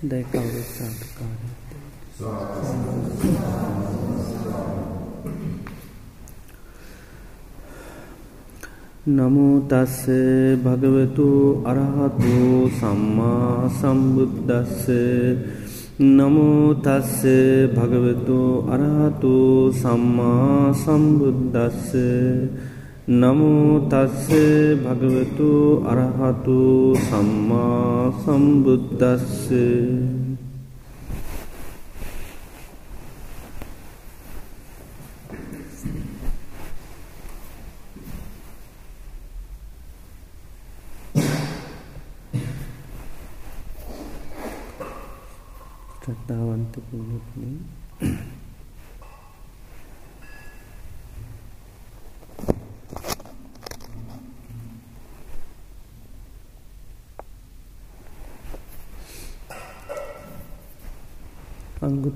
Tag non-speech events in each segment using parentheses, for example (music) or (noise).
දැයි කවුරුත් සාධකාරය නමුතස්ස භගවතු අරහතු සම්මා සම්බුද්ධස්ස නමුතස්ස භගවතු අරහතු සම්මා සම්බුද්ධස්ස නමුතස්ස භගවතු අරහතු සම්මා සම්බුද්ධස්ස ශ්‍රද්ධාවන්ත පුුණත්න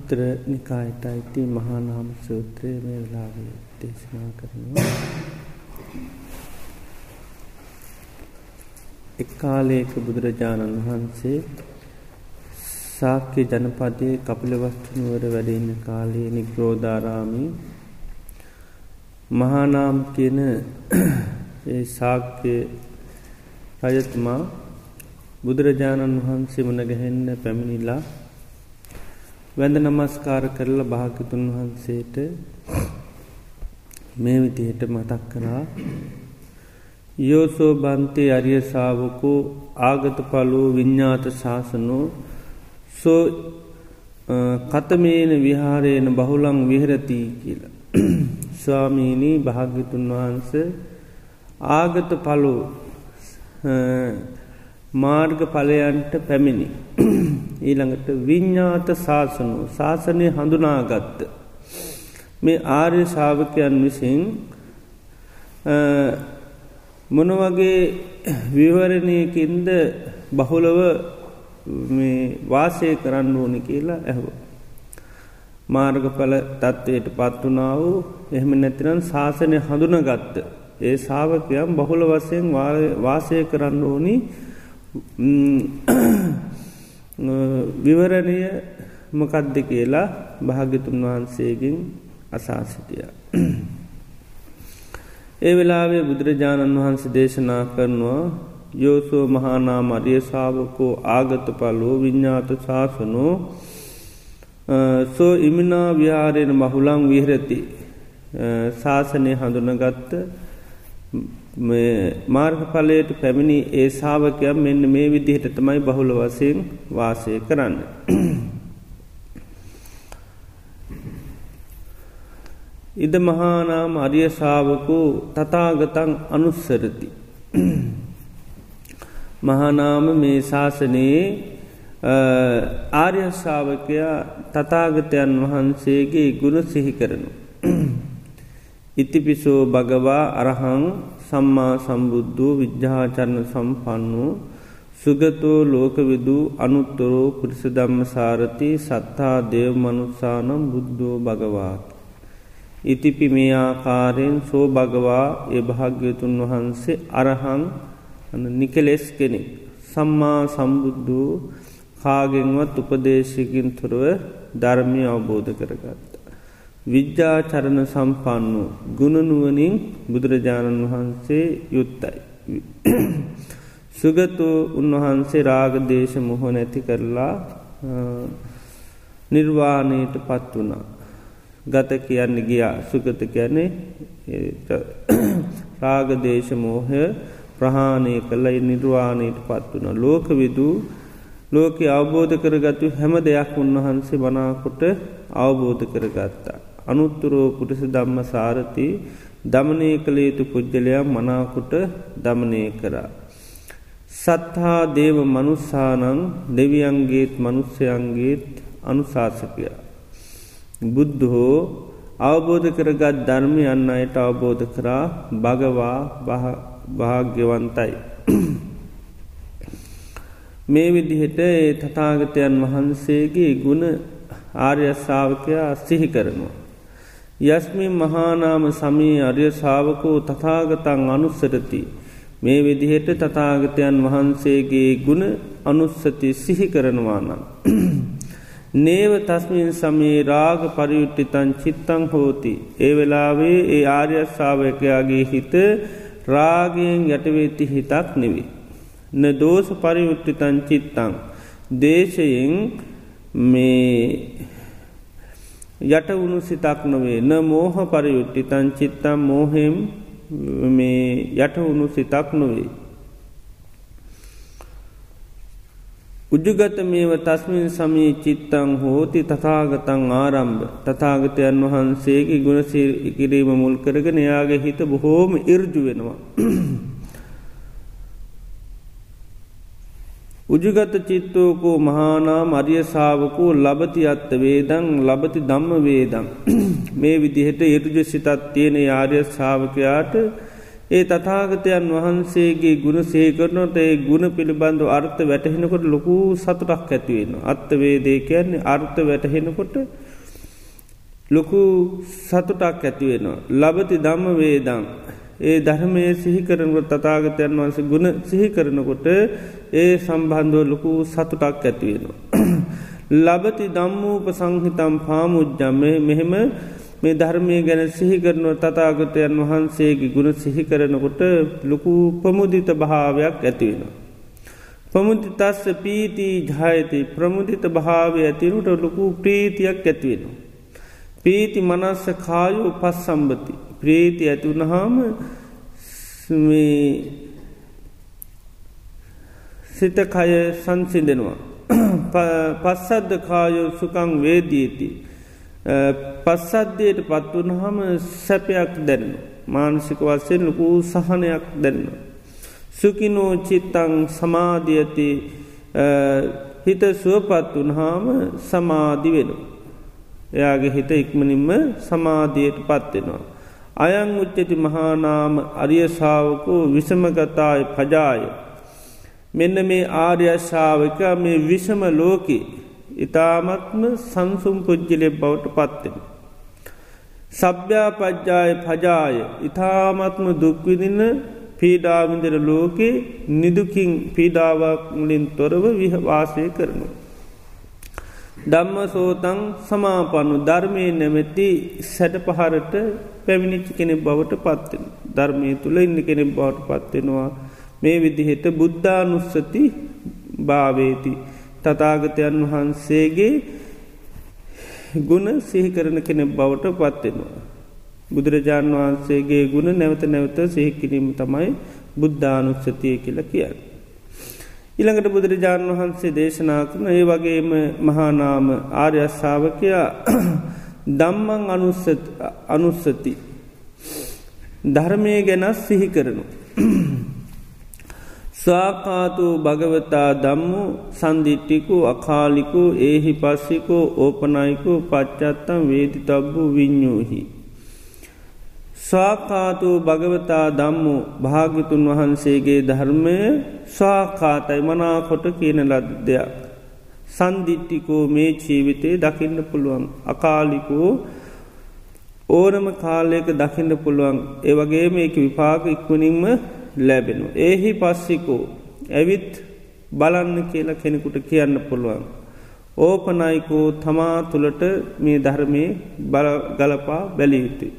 අංගුත්තර නිකායට අයිති මහානාම සූත්‍රය මේ වෙලාවේ දේශනා කරනවා. එක්කාලේක බුදුරජාණන් වහන්සේ ශාක්‍ය ජනපදය කපිලවස්තුනුවර වැඩඉන්න කාලයේ නිග්‍රෝධාරාමි මහානාම් කියන ඒ ශාක්‍ය රජතුමා බුදුරජාණන් වහන්සේ මනගැහෙන්න පැමිණිලා වැඳ නමස්කාර කරලා භාගතුන් වහන්සේට මේ විදිහට මතක් කරා යෝසෝ බන්තේ අරිය සාාවකෝ ආගත පලූ විඤ්ඥාත ශාසනෝ සෝ කතමේන විහාරයන බහුලං විහරතිී කියලා. ස්වාමීණී භාග්‍යතුන් වහන්ස ආගත පලු මාර්ග පලයන්ට පැමිණි. (clears throat) ඊළඟට විඤ්ඥාත ශාසනු ශාසනය හඳුනාගත්ත. මේ ආර්ය ශාවකයන් විසින් මොනවගේ විවරණයකින්ද බහුලව වාසය කරන්න ඕනි කියලා ඇහෝ. මාර්ගඵල තත්ත්වයට පත්වනා වූ එහෙම නැතිනම් ශාසනය හඳුනගත්ත. ඒ සාාවකයම් බහුල වසයෙන් වාසය කරන්න ඕනි විවරණය මොකද්ද කියලා භාග්‍යතුන් වහන්සේගෙන් අසාසිටිය. ඒ වෙලාවේ බුදුරජාණන් වහන්සේ දේශනා කරනවා යෝසෝ මහානා මරිය සාාවකෝ ආගත පලෝ විඤ්ඥාත ශාසනෝ සෝ ඉමිනා විහාරයෙන් මහුලං විහරති ශාසනය හඳුනගත්ත මාර්ගඵලයට පැමිණි ඒ සාාවකයක් මෙන්න මේ විදිහට තමයි බහුල වසයෙන් වාසය කරන්න. ඉද මහානාම අරිය ශාවකෝ තතාගතන් අනුස්සරති. මහානාම මේ ශාසනයේ ආර්යශාවකයා තතාගතයන් වහන්සේගේ ගුණ සිහි කරනු. ඉතිපිසෝ භගවා අරහං සම්මා සම්බුද්ධූ විද්‍යාචරණ සම්පන්නු සුගතෝ ලෝකවිදූ අනුත්තරෝ පුරිස ධම්ම සාරති සත්තා දේව මනුත්සානම් බුද්ධෝ භගවාත්. ඉතිපි මේ ආකාරයෙන් සෝ භගවා ඒ භාග්‍යතුන් වහන්සේ අරහං නිකලෙස් කෙනෙක්. සම්මා සම්බුද්ධූ කාගෙන්වත් උපදේශයකින් තුරුව ධර්මය අවබෝධ කරගත්ත. විද්‍යාචරණ සම්පන්නු ගුණනුවනින් බුදුරජාණන් වහන්සේ යුත්තයි. සුගතු උන්වහන්සේ රාගදේශ මොහ නැති කරලා නිර්වාණයට පත් වනා. ගත කියන්න ගියා සුගත කියන්නේ රාගදේශ මෝහය ප්‍රහාණය කළයි නිර්වාණයට පත් වන ලෝක විදූ ලෝක අවබෝධ කරගත්තු හැම දෙයක් උන්වහන්සේ මනාකොට අවබෝධ කරගත්තා. අනුත්තුරෝ පුටස ධම්ම සාරති දමනය කළ යුතු පුද්ගලයා මනාකොට දමනය කරා. සත්හා දේව මනුස්සානං දෙවියන්ගේත් මනුස්සයන්ගේත් අනුශාසකය. බුද්ධහෝ අවබෝධ කරගත් ධර්මය යන්න අයට අවබෝධ කරා භගවා භාග්‍යවන්තයි. මේ විදිහට ඒ තතාගතයන් වහන්සේගේ ගුණ ආර්යශාවකයා සිහි කරනවා. යස්මින් මහානාම සමී අර්ය ශාවකෝ තථාගතන් අනුස්සරති. මේ විදිහට තථාගතයන් වහන්සේගේ ගුණ අනුස්සති සිහි කරනවානන්. නේව තස්මින් සමේ රාග පරියුට්ටිතන් චිත්තං හෝති. ඒ වෙලාවේ ඒ ආර්යශ්ාවකයාගේ හිත රාගයෙන් යටවෙති හිතක් නෙවේ. න දෝෂ පරියුට්ටිතන් චිත්තං. දේශයෙන් මේ යට වුණු සිතක් නොවේ න මෝහ පරියුට්ටිතන් චිත්තම් මෝහෙම් මේ යට වුණු සිතක් නොවේ. උජුගත මේව තස්මින් සමී චිත්තං හෝති තතාගතං ආරම්භ තතාගතයන් වහන්සේගේ ගුණසී ඉකිරීම මුල් කරගෙන එයාගේ හිත බොහෝම ඉර්ජු වෙනවා. උජුගත චිත්තෝකෝ මහානා මරියසාාවකෝ ලබති අත්ත වේදං ලබති දම්ම වේදං මේ විදිහට යුතුජ සිතත් තියෙන යාරය ශාවකයාට ඒ තතාගතයන් වහන්සේගේ ගුණ සේකරනොට ඒ ගුණ පිළිබඳව අර්ථ වැටහෙනකොට ලොකු සතුටක් ඇතිවෙන. අත්ත වේදේ කියන්නේ අර්ථ වැටහෙනකොට ලොකු සතුටක් ඇතිවෙනවා. ලබති දම්ම වේදං. ඒ ධර්මය සිහිකරනකොට තතාගතයන් වහන්ස ගුණ සිහිකරනකොට ඒ සම්බන්ධුව ලොකු සතුටක් ඇතිවෙනවා. (clears throat) ලබති දම්මූප සංහිතම් පාමුද්ජම මෙහෙම මේ ධර්මය ගැන සිහිකරනුව තතාගතයන් වහන්සේගේ ගුණ සිහිකරනකොට ලොකු ප්‍රමුදිත භාවයක් ඇතිවෙන. ප්‍රමුදි තස්ස පීති ජායති ප්‍රමුදිත භාවය ඇතිරුට ලොකු ප්‍රීතියක් ඇතිවෙන. පීති මනස්ස කායෝ පස් සම්බති ප්‍රීති ඇතිවුණහාම සිත කය සංසිදෙනවා. පස්සද්ධ කායෝ සුකං වේදීති. පස්සද්ධයට පත්වනහම සැපයක් දැන්න. මානසික වස්සයෙන් ලොකූ සහනයක් දැන්න. සුකිනෝ චිත්තං සමාධියති හිත සුවපත් වනහාම සමාධි වෙන. එයාගේ හිත ඉක්මනින්ම සමාධියයට පත්වෙනවා. අයං උච්චති මහානාම අරියශාවකෝ විසමගතාය පජාය. මෙන්න මේ ආර්යශාවක මේ විෂම ලෝකේ ඉතාමත්ම සංසුම් පුද්ජිලෙ බවට පත්වෙන. සභ්‍යාපජ්ජාය පජාය ඉතාමත්ම දුක්විදින්න පීඩාවිඳර ලෝකේ නිදුකින් පීඩාවක්ලින් තොරව විහවාසය කරනු. ධම්ම සෝතං සමාපනු ධර්මය නැමැති සැට පහරට පැමිණිච්චි කෙනෙ බවට පත්වෙන. ධර්මය තුළ ඉන්න කෙනෙ බවට පත්වෙනවා. මේ විදිහෙට බුද්ධානුස්සති භාවේති. තතාගතයන් වහන්සේගේ ගුණ සිහිකරන කෙනෙ බවට පත්වෙනවා. බුදුරජාණන් වහන්සේගේ ගුණ නැවත නැවත සිහිකිරීම තමයි බුද්ධානුස්සතිය කියල කියන්න. ඉළඟට බුදුරජාණන් වහන්සේ දේශනා කරන ඒ වගේම මහානාම ආර්යශ්ාවකයා දම්මං අනුස්සති ධර්මය ගැනස් සිහි කරනු. (clears throat) ස්වාකාතු භගවතා දම්මු සන්දිිට්ටිකු අකාලිකු ඒහි පස්සිකෝ ඕපනයිකු පච්චත්තම් වේති තබ්බු විඤ්ඥූහි. ස්වාකාතු භගවතා දම්මු භාගිතුන් වහන්සේගේ ධර්මය ස්වාකාතයි මනාකොට කියන ලද්දයක්. සන්දිිට්ටිකෝ මේ ජීවිතේ දකින්න පුළුවන් අකාලිකෝ ඕනම කාලයක දකින්න පුළුවන් ඒවගේ මේක විපාක ඉක්වනින්ම ලැබෙනු. ඒහි පස්සිකෝ ඇවිත් බලන්න කියලා කෙනෙකුට කියන්න පුළුවන්. ඕපනයිකෝ තමා තුළට මේ ධර්මය ගලපා බැලියුතුයි.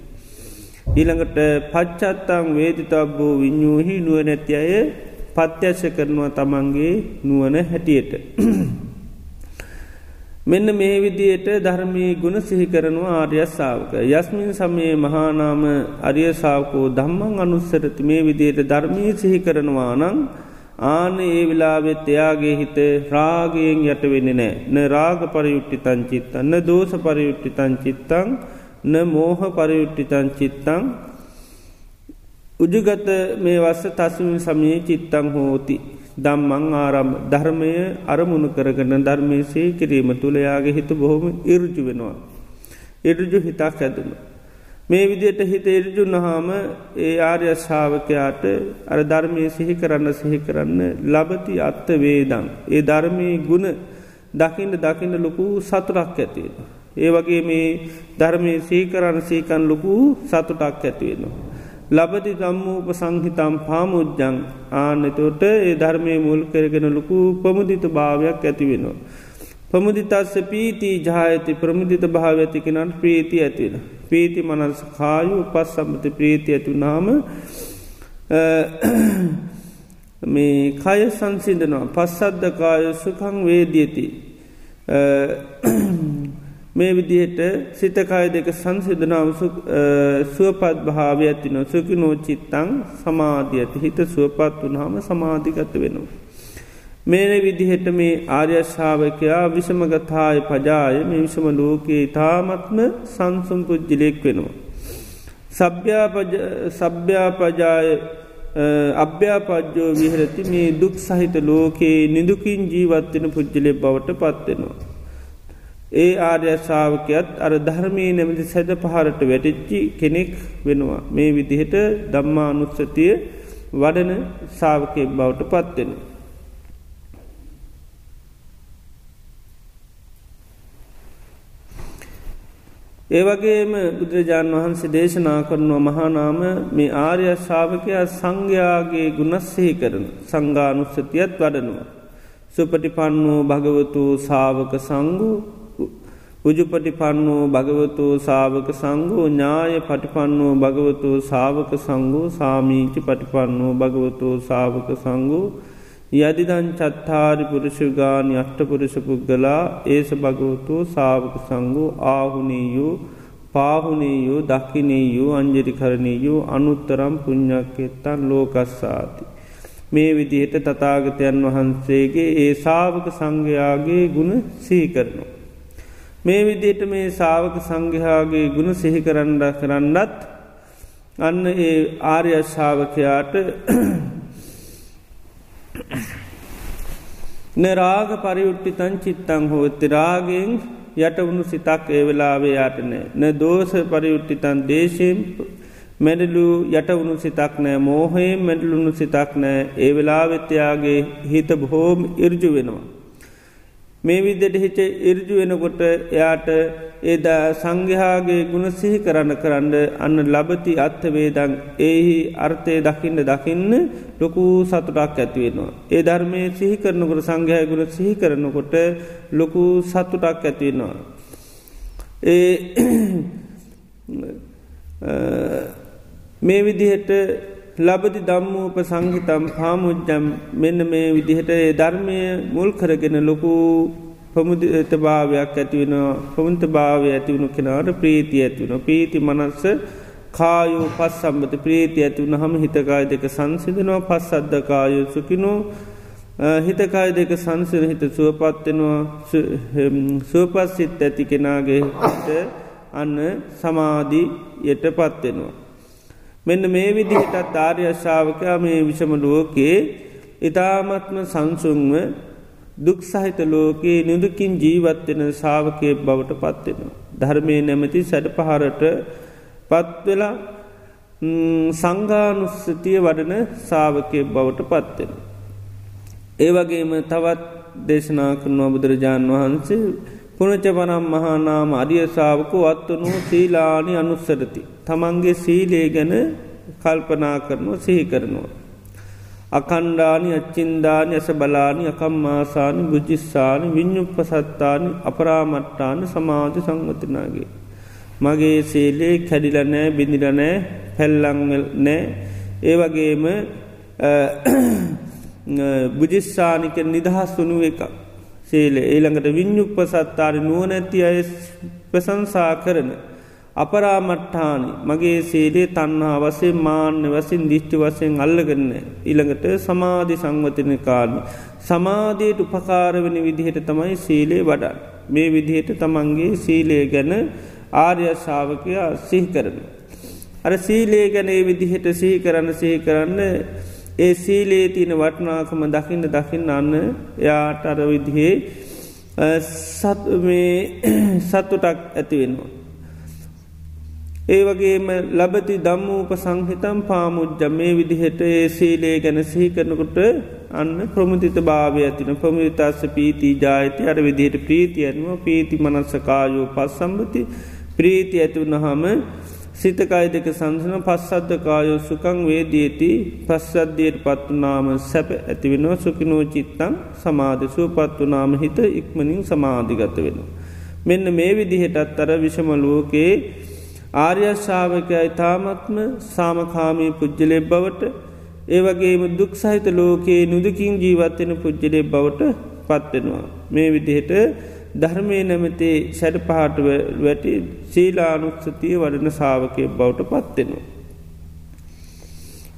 ඊළඟට පච්චත්තං වේදිතබ්බෝ විඤ්ඥූහි නුව නැති අය පත්‍යශ කරනවා තමන්ගේ නුවන හැටියට. මෙන්න මේ විදියට ධර්මී ගුණ සිහිකරනවා ආර්යස්සාාවක. යස්මින් සමයේ මහානාම අරියසාාවකෝ දම්මං අනුස්සරති මේ විදියට ධර්මී සිහිකරනවා නං ආන ඒ විලාවෙත් එයාගේ හිත රාගයෙන් යට වෙන්න නෑ න රාග පරියුට්ටි තංචිත්තන්න දෝස පරියුට්ටි තංචිත්තං න මෝහ පරියුට්ටි තංචිත්තං උජගත මේ වස්ස තස්මින් සමයේ චිත්තං හෝති. දම්මං ආරම් ධර්මය අරමුණු කරගන ධර්මයසේ කිරීම තුළයාගේ හිත බොහොම ඉරජු වෙනවා. ඉරජු හිතක් ඇදම. මේ විදියට හිත ඉරජු නහාම ඒ ආර්ය ශාවකයාට අර ධර්මය සිහි කරන්න සිහි කරන්න ලබති අත්ත වේදං. ඒ ධර්මී ගුණ දකිින්ට දකින්න ලොකු සතුරක් ඇතිවෙන. ඒ වගේ මේ ධර්මය සීකරන්න සීකන් ලොකු සතුටක් ඇතිවෙනවා. ලබති ගම්මූප සංහිතම් පාමුද්ජං ආනතොට ඒ ධර්මය මුල් කරගෙන ලොකු පමුදිත භාවයක් ඇති වෙනවා. පමුදිතස්ස පීති ජායති ප්‍රමුදිත භාව ඇතිකෙනට ප්‍රීති ඇතිවෙන. පීති මනස් කායු පස් සම්පති ප්‍රීති ඇතුනාම මේ කය සංසිදනවා පස්සද්ධකාය සුකං වේදියති මේ විදිහට සිතකාය දෙක සංසිදනාව සුවපත් භාව ඇතින සුකි නෝචිත්තං සමාධිය ඇති හිත සුවපත් වනහම සමාධිගත වෙනවා. මේන විදිහට මේ ආර්යශාවකයා විෂමගතාය පජාය මේ විෂම ලෝකයේ ඉතාමත්ම සංසුම් පුද්ජිලෙක් වෙනවා. සභ්‍යාපජාය අභ්‍යාපජ්‍යෝ විහරති මේ දුක් සහිත ලෝකයේ නිදුකින් ජීවත්වෙන පුද්ජලෙ බවට පත්වෙනවා. ඒ ආර්යශාවකයත් අර ධර්මී නැමති සැද පහරට වැටිච්චි කෙනෙක් වෙනවා. මේ විදිහට දම්මා අනුත්සතිය වඩන සාාවකයෙක් බවට පත්වෙනවා. ඒවගේම බුදුරජාණන් වහන්සේ දේශනා කරනවා මහානාම මේ ආර්ය ශාවකයා සංඝයාගේ ගුණස්සෙහි කරන සංගානුස්සතියත් වඩනවා. සුපටිපන්නෝ භගවතු සාවක සංගු උජුපටිපන්නෝ භගවතු සාවක සංගෝ ඥාය පටිපන්නෝ භගවතු සාවක සංගෝ සාමීචි පටිපන්නෝ භගවතු සාවක සංගෝ යදිදන් චත්තාරි පුරුෂගාන අෂ්ටපුරුෂ පුද්ගලා ඒස භගවතු සාවක සංගු ආහුනීයු පාහුනීයු දක්කිනීයු අංජරිකරණීයු අනුත්තරම් පුං්ඥක්කෙත්තන් ලෝකස්සාති. මේ විදිහට තතාගතයන් වහන්සේගේ ඒ සාවක සංඝයාගේ ගුණ සීකරනවා. මේ විදියට මේ සාවක සංඝයාගේ ගුණ සිහිකරන්ඩ කරන්නත් අන්න ඒ ආර්යශාවකයාට නරාග පරියුට්ටිතන් චිත්තං හෝත්ති රාගෙන් යටවුණු සිතක් ඒ වෙලාවේ යාටනෑ න. දෝස පරියුට්ටිතන් දේශයෙන් මැඩලු යටවුණු සිතක් නෑ. මෝහයෙන් මැඩලුණු සිතක් නෑ. ඒ වෙලාවෙත්‍යයාගේ හිත බොහෝම ඉර්ජු වෙනවා. මේ විදියට හිට ඉරජු වෙනකොට එයාට ඒද සංඝයාගේ ගුණ සිහි කරන්න කරන්න අන්න ලබති අත්ථවේදං ඒහි අර්ථය දකින්න දකින්න ලොකු සතුටක් ඇතිවෙනවා. ඒ ධර්මය සිහි කරනකොට සංඝය ගුණ සිහි කරනකොට ලොකු සතුටක් ඇතිවෙනවා. ඒ (clears throat) මේ විදිහට ලබදි දම්මූප සංහිතම් පාමුද්ජම් මෙන්න මේ විදිහට ධර්මය මුල් කරගෙන ලොකු පමුදත භාවයක් ඇතිවෙනවා පමුන්ත භාවය ඇතිවුණු කෙනාට ප්‍රීති ඇතිවුණ පීති මනස්ස කායෝ පස් සම්බත ප්‍රීති ඇතිවුණ හම හිතකාය දෙක සංසිදනවා පස් අද්ධකායු සුකිනෝ හිතකාය දෙක සංසිර හිත සුවපත්වෙනවා සුවපස් සිත් ඇති කෙනාගේ හිට අන්න සමාධී යට පත්වෙනවා. මෙන්න මේ විදිහටත් ආර්යශාවකයා මේ විෂම ලෝකයේ ඉතාමත්ම සංසුන්ව දුක් සහිත ලෝකයේ නිදුකින් ජීවත්වෙන සාාවකය බවට පත්වෙන. ධර්මය නැමති සැඩ පහරට පත්වෙලා සංගානුස්සතිය වඩන සාාවකය බවට පත්වෙන. ඒ වගේම තවත් දේශනා කරනවා බුදුරජාණන් වහන්සේ පුනච පනම් මහානාම අරියසාාවකු අත්වනු සීලානි අනුස්සරති. තමන්ගේ සීලේ ගැන කල්පනා කරනවා සිහි කරනවා. අකණ්ඩානි අච්චින්දානි ඇස බලානි අකම්මාසානි බුජිස්සානි විඤ්ඥුප්ප සත්තානි අපරාමට්ටාන සමාධි සංවතිනාගේ. මගේ සේලේ කැඩිලනෑ බිඳිලනෑ පැල්ලංවල් නෑ ඒ වගේම (coughs) බුජිස්සානික නිදහස් වනු එකක්. සේලේ ඒළඟට විඤ්ඥුප්ප සත්තාරි නුවනැති අය ප්‍රසංසා කරන. අපරාමට්ඨානි මගේ සේලේ තන්හා වසේ මාන්‍ය වසින් දිිෂ්ටි වසයෙන් අල්ලගන්න ඉළඟට සමාධි සංවතින කාලම. සමාධයට උපකාරවනි විදිහට තමයි සීලේ වඩා. මේ විදිහට තමන්ගේ සීලේ ගැන ආර්යශාවකයා සිහි කරන. අර සීලේ ගැන ඒ විදිහට සිහි කරන්න සිහි කරන්න ඒ සීලේ තියෙන වටනාකම දකින්න දකින්න අන්න යාට අර විදිහේ සත්තුටක් (clears throat) ඇතිවෙනවා. ඒ වගේම ලබති දම්මූප සංහිතම් පාමුද්ජ මේ විදිහට ඒ සීලේ ගැන සිහි කරනකොට අන්න ප්‍රමුතිත භාවය ඇතින ප්‍රමුතිතස්ස පීති ජායති. අර විදිහට ප්‍රීති ඇනුව පීති මනස්සකායෝ පස් සම්බති ප්‍රීති ඇතිවුණහම සිතකයි දෙක සංසන පස්සද්ධ කායෝ සුකං වේදීති පස්සද්ධයට පත්වනාම සැප ඇතිවෙනවා සුකිනෝ චිත්තං සමාධසුව පත්වනාම හිත ඉක්මනින් සමාධිගත වෙන. මෙන්න මේ විදිහටත් අර විෂමලුවකේ ආර්යශ්ාවකයි තාමත්ම සාමකාමී පුද්ජලෙ බවට ඒවගේම දුක් සහිත ලෝකයේ නුදකින් ජීවත්වෙන පුද්ජලෙ බවට පත්වෙනවා. මේ විදිහට ධර්මය නැමතේ සැඩ පහට වැටි සීලානුක්ෂතිය වඩන සාාවකය බවට පත්වෙනවා.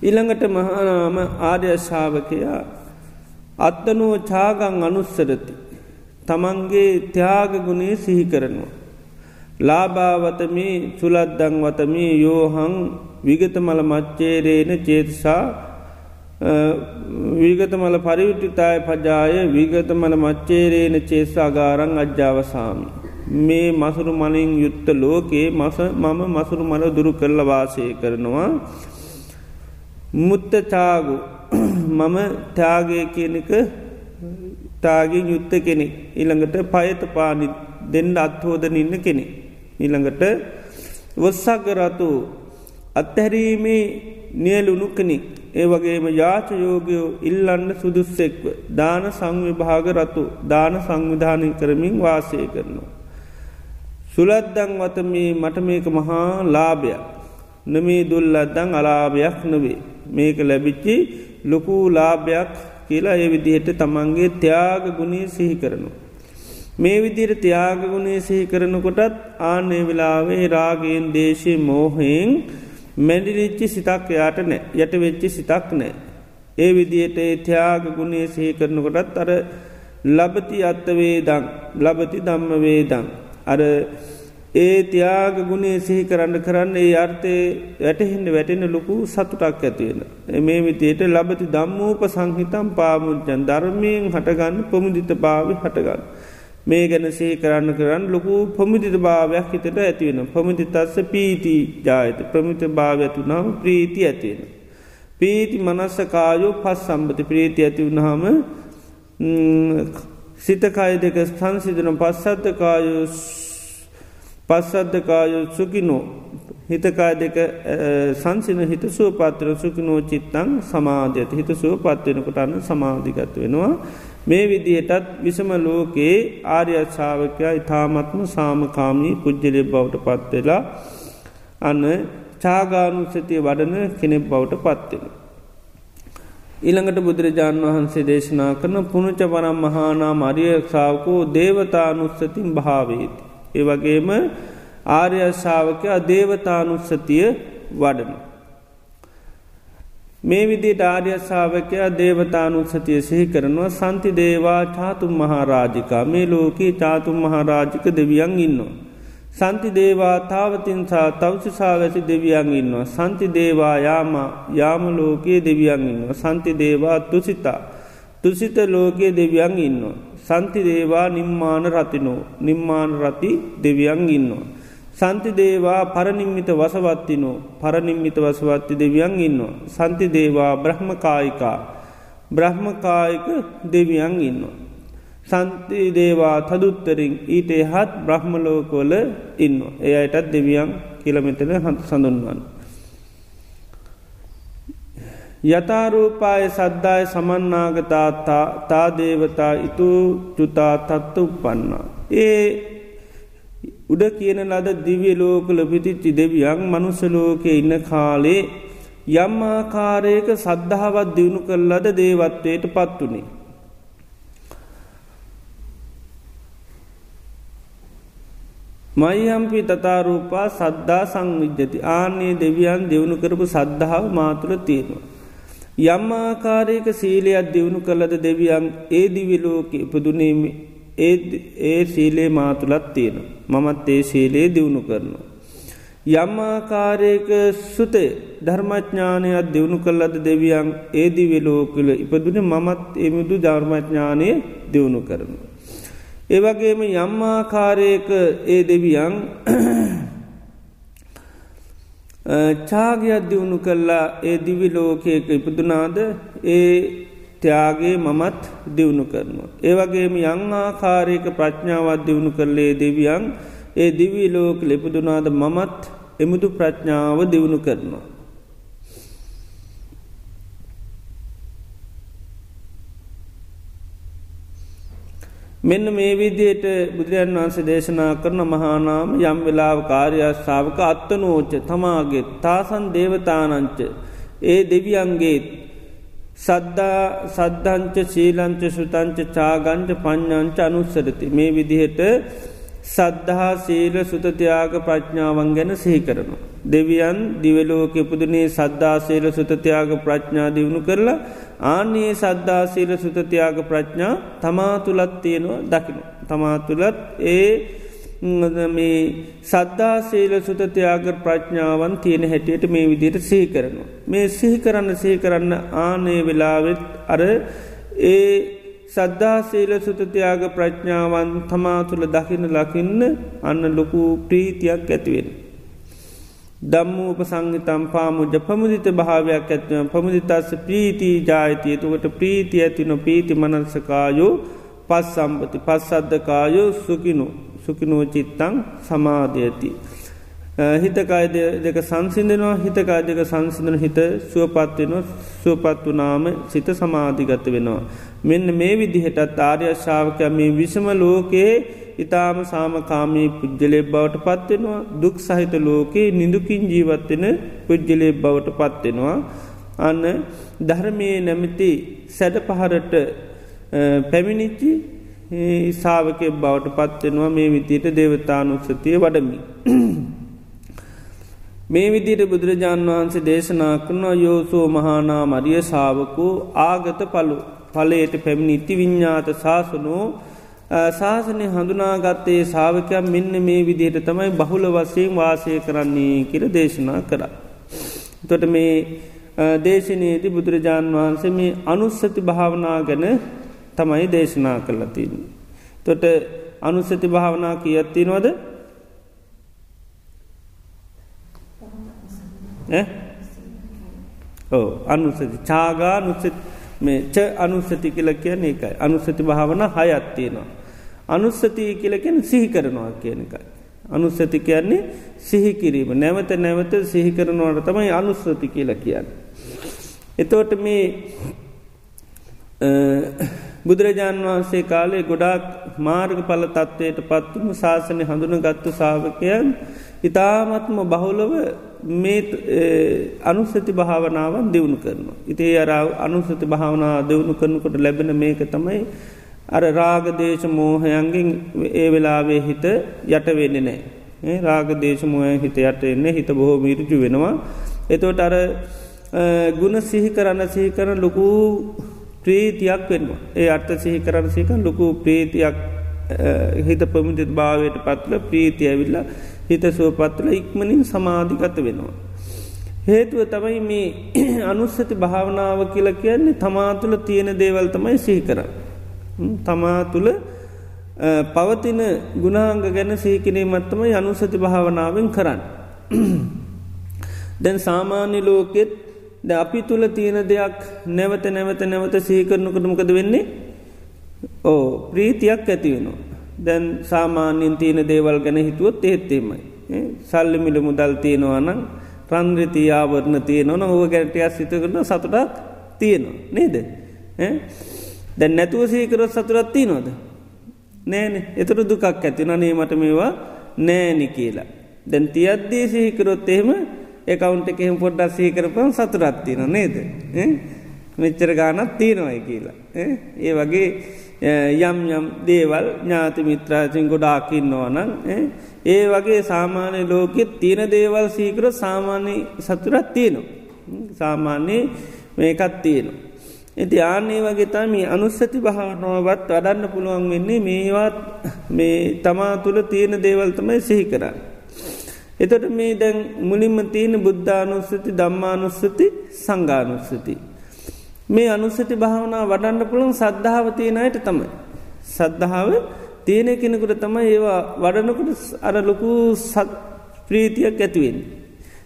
ඉළඟට මහනාම ආර්යශාවකයා අත්තනුව චාගං අනුස්සරති. තමන්ගේ ත්‍යාග ගුණේ සිහි කරනවා. ලාභාවතමී සුලද්දං වතමී යෝහං විගතමල මච්චේරේන චේතසා වීගතමල පරිවිට්ටිතාය පජාය වීගතමල මච්චේරේන චේසාගාරං අජ්‍යාවසාමි. මේ මසුරු මලින් යුත්ත ලෝකයේ මස මම මසුරු මල දුරු කරල වාසය කරනවා. මුත්තචාගු මම ත්‍යාගය කියනක තාගෙන් යුත්ත කෙනෙ. ඉළඟට පයත පානි දෙන්න අත්හෝදන ඉන්න කෙනෙ. ඉළඟට වස්සක්ගරතු අත්හැරීමේ නියලුණු කෙනෙක් ඒ වගේම යාචයෝගයෝ ඉල්ලන්න සුදුස්සෙක්ව දාන සංවිභාග රතු දාන සංවිධානය කරමින් වාසය කරනවා. සුලද්දං වතමී මට මේක මහා ලාභයක් නමේ දුල්ලද්දං අලාභයක් නොවේ මේක ලැබිච්චි ලොකු ලාභයක් කියලා ඒ විදිහට තමන්ගේ ත්‍යාග ගුණේ සිහි කරනවා. මේ විදිර ත්‍යාගගුණේ සිහි කරනකොටත් ආනේ වෙලාවේ රාගයෙන් දේශය මෝහයෙන් මැඩිරිච්චි සිතක් යාට නෑ යට වෙච්චි සිතක් නෑ. ඒ විදියට ඒ ත්‍යාග ගුණේ සහි කරනකොටත් අර ලබති අත්තවේදං ලබති දම්ම වේදං. අර ඒ තියාග ගුණේ සිහි කරන්න කරන්න ඒ අර්ථය වැටහින්න වැටෙන ලොකු සතුටක් ඇතිවෙන. මේ විතියට ලබති දම්මූප සංහිතම් පාමුච්චන් ධර්මයෙන් හටගන්න පොමුදිත භාවි හටගන්න. මේ ගැන සේ කරන්න කරන්න ලොකු පොමිදිත භාවයක් හිතට ඇතිවෙන පොමිති තත්ස පීති ජායත. ප්‍රමිත භාව ඇතුනාම ප්‍රීති ඇතිවෙන. පීති මනස්ස කායෝ පස් සම්බති ප්‍රීති ඇති වුණහම සිතකාය දෙක ස්ථන්සිදන පස්සද්ධකායෝ පස්සද්ධකායෝ සුකිනෝ හිතකාය දෙක සංසින හිත සුව පත්‍ර සුකිනෝ චිත්තං සමාධ්‍යත. හිත සුව පත්වෙනකොටන්න සමාධිගත වෙනවා. මේ විදිහටත් විසම ලෝකයේ ආර්යශාවකයා ඉතාමත්ම සාමකාමී පුද්ජලය බවට පත්වෙලා අන්න චාගානුසතිය වඩන කෙනෙක් බවට පත්වෙන. ඊළඟට බුදුරජාණන් වහන්සේ දේශනා කරන පුුණච වරම් මහානා මරියක්ෂාවකෝ දේවතානුස්සතින් භාවේති. ඒ වගේම ආර්යශාවකයා දේවතානුස්සතිය වඩන. මේ විදි ඩාර්යශාවකයා දේවතානුත්සතිය සිහි කරනවා සන්ති දේවා චාතුම් මහාරාජිකා මේ ලෝකයේ චාතුම් මහාරාජික දෙවියන් ඉන්නවා. සන්ති දේවා තාවතින්සා තවසිසා වැසි දෙවියන් ඉන්නවා. සන්ති දේවා යාම යාමලෝකයේ දෙවියන් ඉන්නවා. සන්ති දේවා තුසිතා. තුසිත ලෝකයේ දෙවියන් ඉන්නවා. සන්ති දේවා නිම්මාන රතිනෝ නිම්මාන රති දෙවියන් ඉන්නවා. සන්ති දේවා පරනිම්මිත වසවත්තිනෝ පරනිම්මිත වසවත්ති දෙවියන් ඉන්නවා. සන්ති දේවා බ්‍රහ්මකායිකා බ්‍රහ්මකායික දෙවියන් ඉන්නවා. සන්ති දේවා තදුත්තරින් ඊට එහත් බ්‍රහ්මලෝකොල ඉන්න. ඒ අයටත් දෙවියන් කියලමෙතන හත් සඳුන්වන්. යථරූපාය සද්ධාය සමන්නාගතාතා තාදේවතා ඉතු චුතා තත්ත උපන්නා. ඒ උඩ කියන ලද දිවිය ලෝකල පිතිච්චි දෙවියන් මනුසලෝක ඉන්න කාලේ යම් ආකාරයක සද්ධාවත් දියුණු කරලද දේවත්වයට පත්වනේ. මයිහම්පි තතාරූපා සද්ධා සංවිජ්ජති ආනේ දෙවියන් දෙවුණු කරපු සද්ධාව මාතුළ තියෙනවා. යම් ආකාරයක සීලයක් දියුණු කළද දෙවියන් ඒ දිවිලෝක ඉපදුනීමේ ඒ ඒ සීලේ මාතුළත් තියෙන. මමත් ඒ සීලේ දියුණු කරනවා. යම්මාකාරයක සුතේ ධර්මඥානයක් දියුණු කල්ලද දෙවියන් ඒදි වෙලෝකල ඉපදුන මමත් එමුදු ධර්මඥානය දියුණු කරනු. ඒවගේම යම්මාකාරයක ඒ දෙවියන් (clears throat) චාගයක් දියුණු කල්ලා ඒ දිවිලෝකයක ඉපදුනාද ඒ ත්‍යයාගේ මමත් දියුණු කරනවා. ඒවගේම යං ආකාරයක ප්‍රඥාවත් දියුණු කරලේ දෙවියන් ඒ දිවී ලෝක ලෙපදුනාද මමත් එමුදු ප්‍රඥාව දියුණු කරනවා. මෙන්න මේ විදියට බුදුරජන් වහන්සේ දේශනා කරන මහානාම යම් වෙලාව කාර්යශාවක අත්තනෝච්ච තමාගේ තාසන් දේවතානංච ඒ දෙවියන්ගේ සද්ධා සද්ධංච ශීලංච සුතංච චාගංච පඤ්ඥංච අනුස්සරති මේ විදිහට සද්ධහා සීල සුතතියාග ප්‍රඥාවන් ගැන සිහි කරනවා. දෙවියන් දිවලෝක පුදනේ සද්ධාසීල සුතතියාග ප්‍රඥා දියුණු කරලා ආන්නේ සද්ධාසීල සුතතියාග ප්‍රඥා තමා තුළත් තියෙනවා දකින. තමා තුළත් ඒ මේ සද්ධාසීල සුතතියාග ප්‍රඥාවන් තියෙන හැටියට මේ විදියට සිහි කරනවා. මේ සිහි කරන්න සිහි කරන්න ආනේ වෙලාවෙත් අර ඒ සද්ධාසීල සුතතියාග ප්‍රඥාවන් තමා තුළ දකින ලකින්න අන්න ලොකු ප්‍රීතියක් ඇතිවෙන. දම්මූප සංගිතම් පාමුජ පමුදිත භාවයක් ඇත්වම පමුදිතස්ස ප්‍රීතිී ජායතිය තුකට ප්‍රීති ඇතින පීති මනසකායෝ පස් සම්පති පස් සද්ධකායෝ සුකිනු සුකිනෝ චිත්තං සමාධයති. හිතකාය දෙක සංසිදනවා හිතකාය දෙක සංසිදන හිත සුවපත්වෙනවා සුවපත් වනාම සිත සමාධිගත වෙනවා. මෙන්න මේ විදිහටත් ආර්යශාවකය මේ විසම ලෝකයේ ඉතාම සාමකාමී පුද්ජලේ බවට පත්වෙනවා දුක් සහිත ලෝකයේ නිදුකින් ජීවත්වෙන පුද්ජලේ බවට පත්වෙනවා. අන්න ධර්මය නැමති සැඩ පහරට පැමිණිච්චි සාාවකය බවට පත්වෙනවා මේ විදියට දේවතානුක්ෂතිය වඩමි. මේ විදිට බුදුරජාණන් වහන්සේ දේශනා කරනවා යෝසෝ මහානා මරිය සාාවකු ආගත පලු පලයට පැමිණි ඉති විඤ්ඥාත ශාසනෝ ශාසනය හඳුනාගත්තේ සාාවකයක් මෙන්න මේ විදිහට තමයි බහුල වසයෙන් වාසය කරන්නේ කියර දේශනා කරා. තොට මේ දේශනයේති බුදුරජාණන් වහන්සේ මේ අනුස්සති භාවනා ගැන තමයි දේශනා කරලතින්. තොට අනුස්සති භාවනා කියත්තිනවද ඕ අනුසති චාගා නුසත් මේ ච අනුස්සති කියල කියන්නේ එකයි අනුස්සති භාවන හයත්තියෙනවා. අනුස්සති කියලකෙන සිහි කරනවා කියන එකයි. අනුස්සති කියන්නේ සිහිකිරීම නැවත නැවත සිහි කරනවට තමයි අනුස්සති කියල කියන්න. එතෝට මේ බුදුරජාණන් වහන්සේ කාලේ ගොඩාක් මාර්ග පල තත්ත්වයට පත්තුම ශාසනය හඳුන ගත්තු සාාවකයන් ඉතාමත්ම බහුලව මේ අනුස්සති භාවනාවන් දෙවුණු කරනවා. ඉතේ අර අනුස්සති භාවනා දෙවුණු කරනකොට ලැබෙන මේක තමයි අර රාගදේශ මෝහයන්ගෙන් ඒ වෙලාවේ හිත යටවෙන්න නෑ. රාගදේශමෝය හිත යට එන්නේ හිත බොහෝ මිරජු වෙනවා. එතෝට අර ගුණ සිහි කරන්න සිහි කරන ලොකු ප්‍රීතියක් වෙනවා. ඒ අර්ථ සිහි කරන්න සිකන් ලොකු ප්‍රීතියක් හිත පමිදිත් භාවයට පත්ල ප්‍රීතිය ඇවිල්ලා හිත සුවපත්වල ඉක්මනින් සමාධිගත වෙනවා. හේතුව තමයි මේ (clears throat) අනුස්සති භාවනාව කියල කියන්නේ තමා තුළ තියෙන දේවල් තමයි සිහි කර. තමා තුළ පවතින ගුණාංග ගැන සීකිරීමත්තම අනුසති භාවනාවෙන් කරන්න. (clears throat) දැන් සාමාන්‍ය ලෝකෙත් ද අපි තුළ තියෙන දෙයක් නැවත නැවත නැවත සීකරනකටමකද වෙන්නේ ඕ ප්‍රීතියක් ඇති වෙනවා. දැන් සාමාන්‍යින් තියෙන දේවල් ගැන හිතුවත් එහෙත්තෙමයි. සල්ලි මිල මුදල් තියෙනවා නම් ප්‍රන්ද්‍රතිය ආවරණ තියෙනවන ඕව ගැටයක් සිත කරන සතුටක් තියෙනවා. නේද. දැන් නැතුව සීකරොත් සතුරත් තියනොද. නෑන එතර දුකක් ඇතින නේ මට මේවා නෑනි කියලා. දැන් තියද්දී සිහිකරොත් එහෙම එකකවුන්ට එහෙම පොඩ්ඩක් සීකරපන් සතුරත් තියෙන නේද. මෙච්චර ගානත් තියෙනවයි කියලා. ඒ වගේ යම් යම් දේවල් ඥාති මිත්‍රාසින් ගොඩාකින්නවා නං ඒ වගේ සාමාන්‍ය ලෝකෙත් තියෙන දේවල් සීකර සාමාන්‍ය සතුරත් තියෙනවා. සාමාන්‍යයේ මේකත් තියෙනවා. ඇති ආනේ වගේ තම අනුස්සති භාවනාවත් අඩන්න පුළුවන් වෙන්නේ මේවත් මේ තමා තුළ තියෙන දේවල් තමයි සිහි කරන්න. එතට මේ දැන් මුලින්ම තියෙන බුද්ධානුස්සති දම්මානුස්සති සංගානුස්සති. මේ අනුස්සති භාවනා වඩන්න පුළුවන් සද්ධාව තියෙනයට තමයි. සද්ධාව තියෙන කෙනෙකුට තමයි ඒවා වඩනකුට අර ලොකු සත් ප්‍රීතියක් ඇතිවෙන්.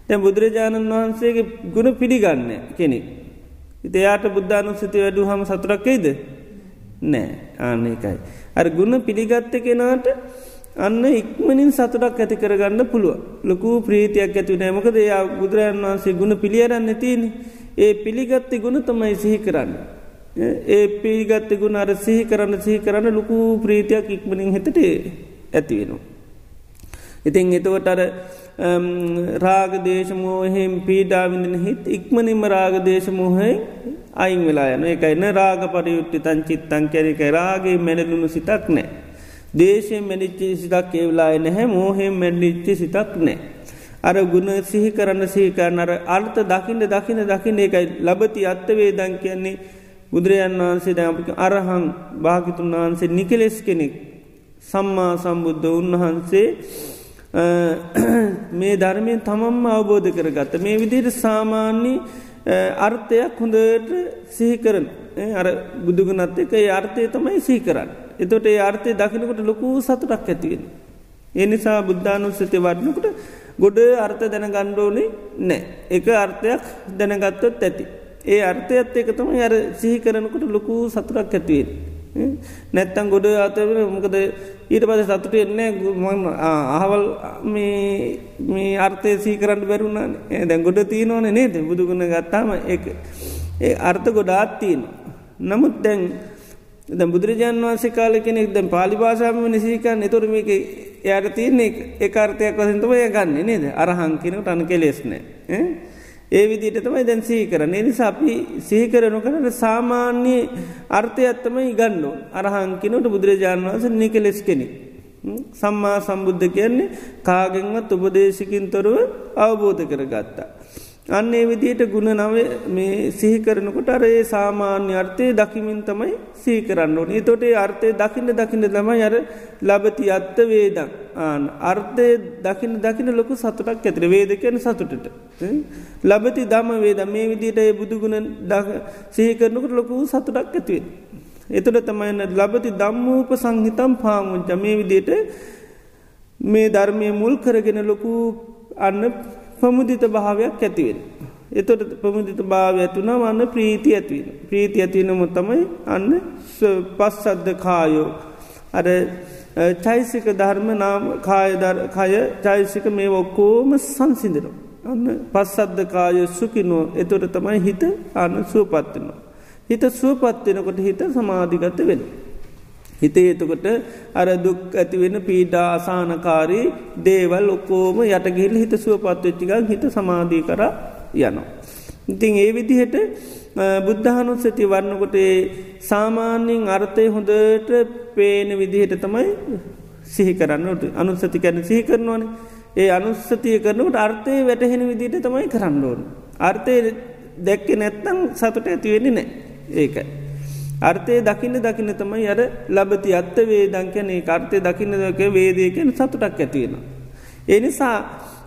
තැ බුදුරජාණන් වහන්සේගේ ගුණ පිළිගන්න කෙනෙක්. ඉතයාට බුද්ධානුස්සති වැඩු හම සතුරක්කයිද නෑ ආනකයි. අර ගුණ පිළිගත්ත කෙනාට අන්න ඉක්මනින් සතුටක් ඇති කරගන්න පුළුව ලොකු ප්‍රීතියක් ඇති නෑමකද එයා බුදුරජන් වහන්සේ ගුණ පිළියරන්න තියන ඒ පිළිගත්ති ගුණ තමයි සිහි කරන්න. ඒ පිළිගත්ති ගුණ අර සිහි කරන්න සිහි කරන්න ලොකු ප්‍රීතියක් ඉක්මනින් හිතට ඇතිවෙනවා. ඉතින් එතවට අර රාගදේශමෝහෙම පීඩාවිඳන හිත් ඉක්මනින්ම රාගදේශමෝහයි අයින් වෙලා යන එකයින්න රාග පරියුට්ටි තන් චිත්තන් කැරික රාගේ මැනලුණු සිතක් නෑ. දේශයෙන් මැනිච්චි සිතක් ඒවලාය නැහැ මෝහෙම මැඩිච්චි සිතක් නෑ. අර ගුණ සිහි කරන්න සහිකරන අර අර්ථ දකින්න දකින දකින එකයි ලබති අත්තවේ දන් කියන්නේ බුදුරජන් වහන්සේ දැපික අරහං භාගිතුන් වහන්සේ නිකලෙස් කෙනෙක් සම්මා සම්බුද්ධ උන්වහන්සේ මේ ධර්මය තමම්ම අවබෝධ කරගත්ත මේ විදියට සාමාන්‍ය අර්ථයක් හොඳට සිහිකරන අර බුදුගනත් එක ඒ අර්ථය තමයි සීකරන්න. එතොට ඒ අර්ථය දකිනකොට ලොකූ සතුටක් ඇතිවෙන. ඒ නිසා බුද්ධානුස්සති වඩනකට ගොඩ අර්ථ දැන ගණ්ඩෝනේ නෑ. එක අර්ථයක් දැනගත්තොත් ඇති. ඒ අර්ථයත් එක තම අර සිහි කරනකොට ලොකූ සතුරක් ඇතිවෙන්. නැත්තන් ගොඩ අතවන මොකද ඊට පස සතුට එන්නේ අහවල් මේ අර්ථය සීකරන්න බැරුණන දැන් ගොඩ තියනවන නේද බුදුගුණ ගත්තාම ඒ අර්ථ ගොඩාත් තියෙන. නමුත් දැන් ද බුදුරජාන් වන්සේ කාල කෙනෙක් දැන් පාලි භාෂාම නිසිකන් එතුර මේක යට තියන්නේ ඒකාර්ථයක් වසන්තම ය ගන්න නේද අරහංකිනට අන කෙලෙස්නෑ. ඒ විදිට තමයි දැන් සහි කරන නිසා අපි සහිකරනු කරට සාමාන්‍ය අර්ථය ඇත්තමයි ගන්නු අරහංකිනට බුදුරජාණන් වන්ස නිකලෙස් කෙනෙ. සම්මා සම්බුද්ධ කියන්නේ කාගෙන්වත් උපදේශකින් තොරව අවබෝධ කරගත්තා. අන්නේ විදියට ගුණ නව මේ සිහිකරනකොට අරඒ සාමාන්‍ය අර්ථය දකිමින් තමයි සීකරන්න ඕන. තොටේ අර්ථය දකින්න දකින්න තම අර ලබති අත්ත වේදක් ආන අර්ථය දකින දකින ලොකු සතුටක් ඇතර වේද කියන සතුටට. ලබති දම වේද. මේ විදිට ඒ බුදුගුණ සහිකරනකට ලොකු සතුටක් ඇතිවෙන්. එතුට තමයින්න ලබති දම්මූප සංහිතම් පාමුංච මේ විදියට මේ ධර්මය මුල් කරගෙන ලොකු අන්න පමුදිත භාවයක් ඇතිවෙන. එතොට පමුදිත භාව ඇතුනා වන්න ප්‍රීති ඇතිවෙන. ප්‍රීති ඇතිනම තමයි අන්න පස් සද්ධ කායෝ. අර චෛසික ධර්ම නාම කායකය චෛසික මේ ඔක්කෝම සංසිදනවා. අන්න පස්සද්ධ කාය සුකිනෝ එතොට තමයි හිත අන්න සුවපත්වනවා. හිත සුවපත්වෙනකොට හිත සමාධිගත වෙන. හිතේ එතකොට අර දුක් ඇතිවෙන පීඩා අසානකාරී දේවල් ඔක්කෝම යටගිල් හිත සුවපත්වෙච්චිකක් හිත සමාධී කර යනවා. ඉතින් ඒ විදිහට බුද්ධහනුස්සති වන්නකොට සාමාන්‍යින් අර්ථය හොඳට පේන විදිහට තමයි සිහි කරන්නට අනුස්සති කැන සිහි කරනවන ඒ අනුස්සතිය කරනකට අර්ථය වැටහෙන විදිට තමයි කරන්න ඕන. අර්ථය දැක්ක නැත්තං සතුට ඇතිවෙන්නේ නෑ ඒකයි. අර්ථය දකින්න දකින්න තමයි අර ලබති අත්ත වේදංකනේ කර්තය දකින්නදක වේදයකෙන් සතුටක් ඇතියෙන. එනිසා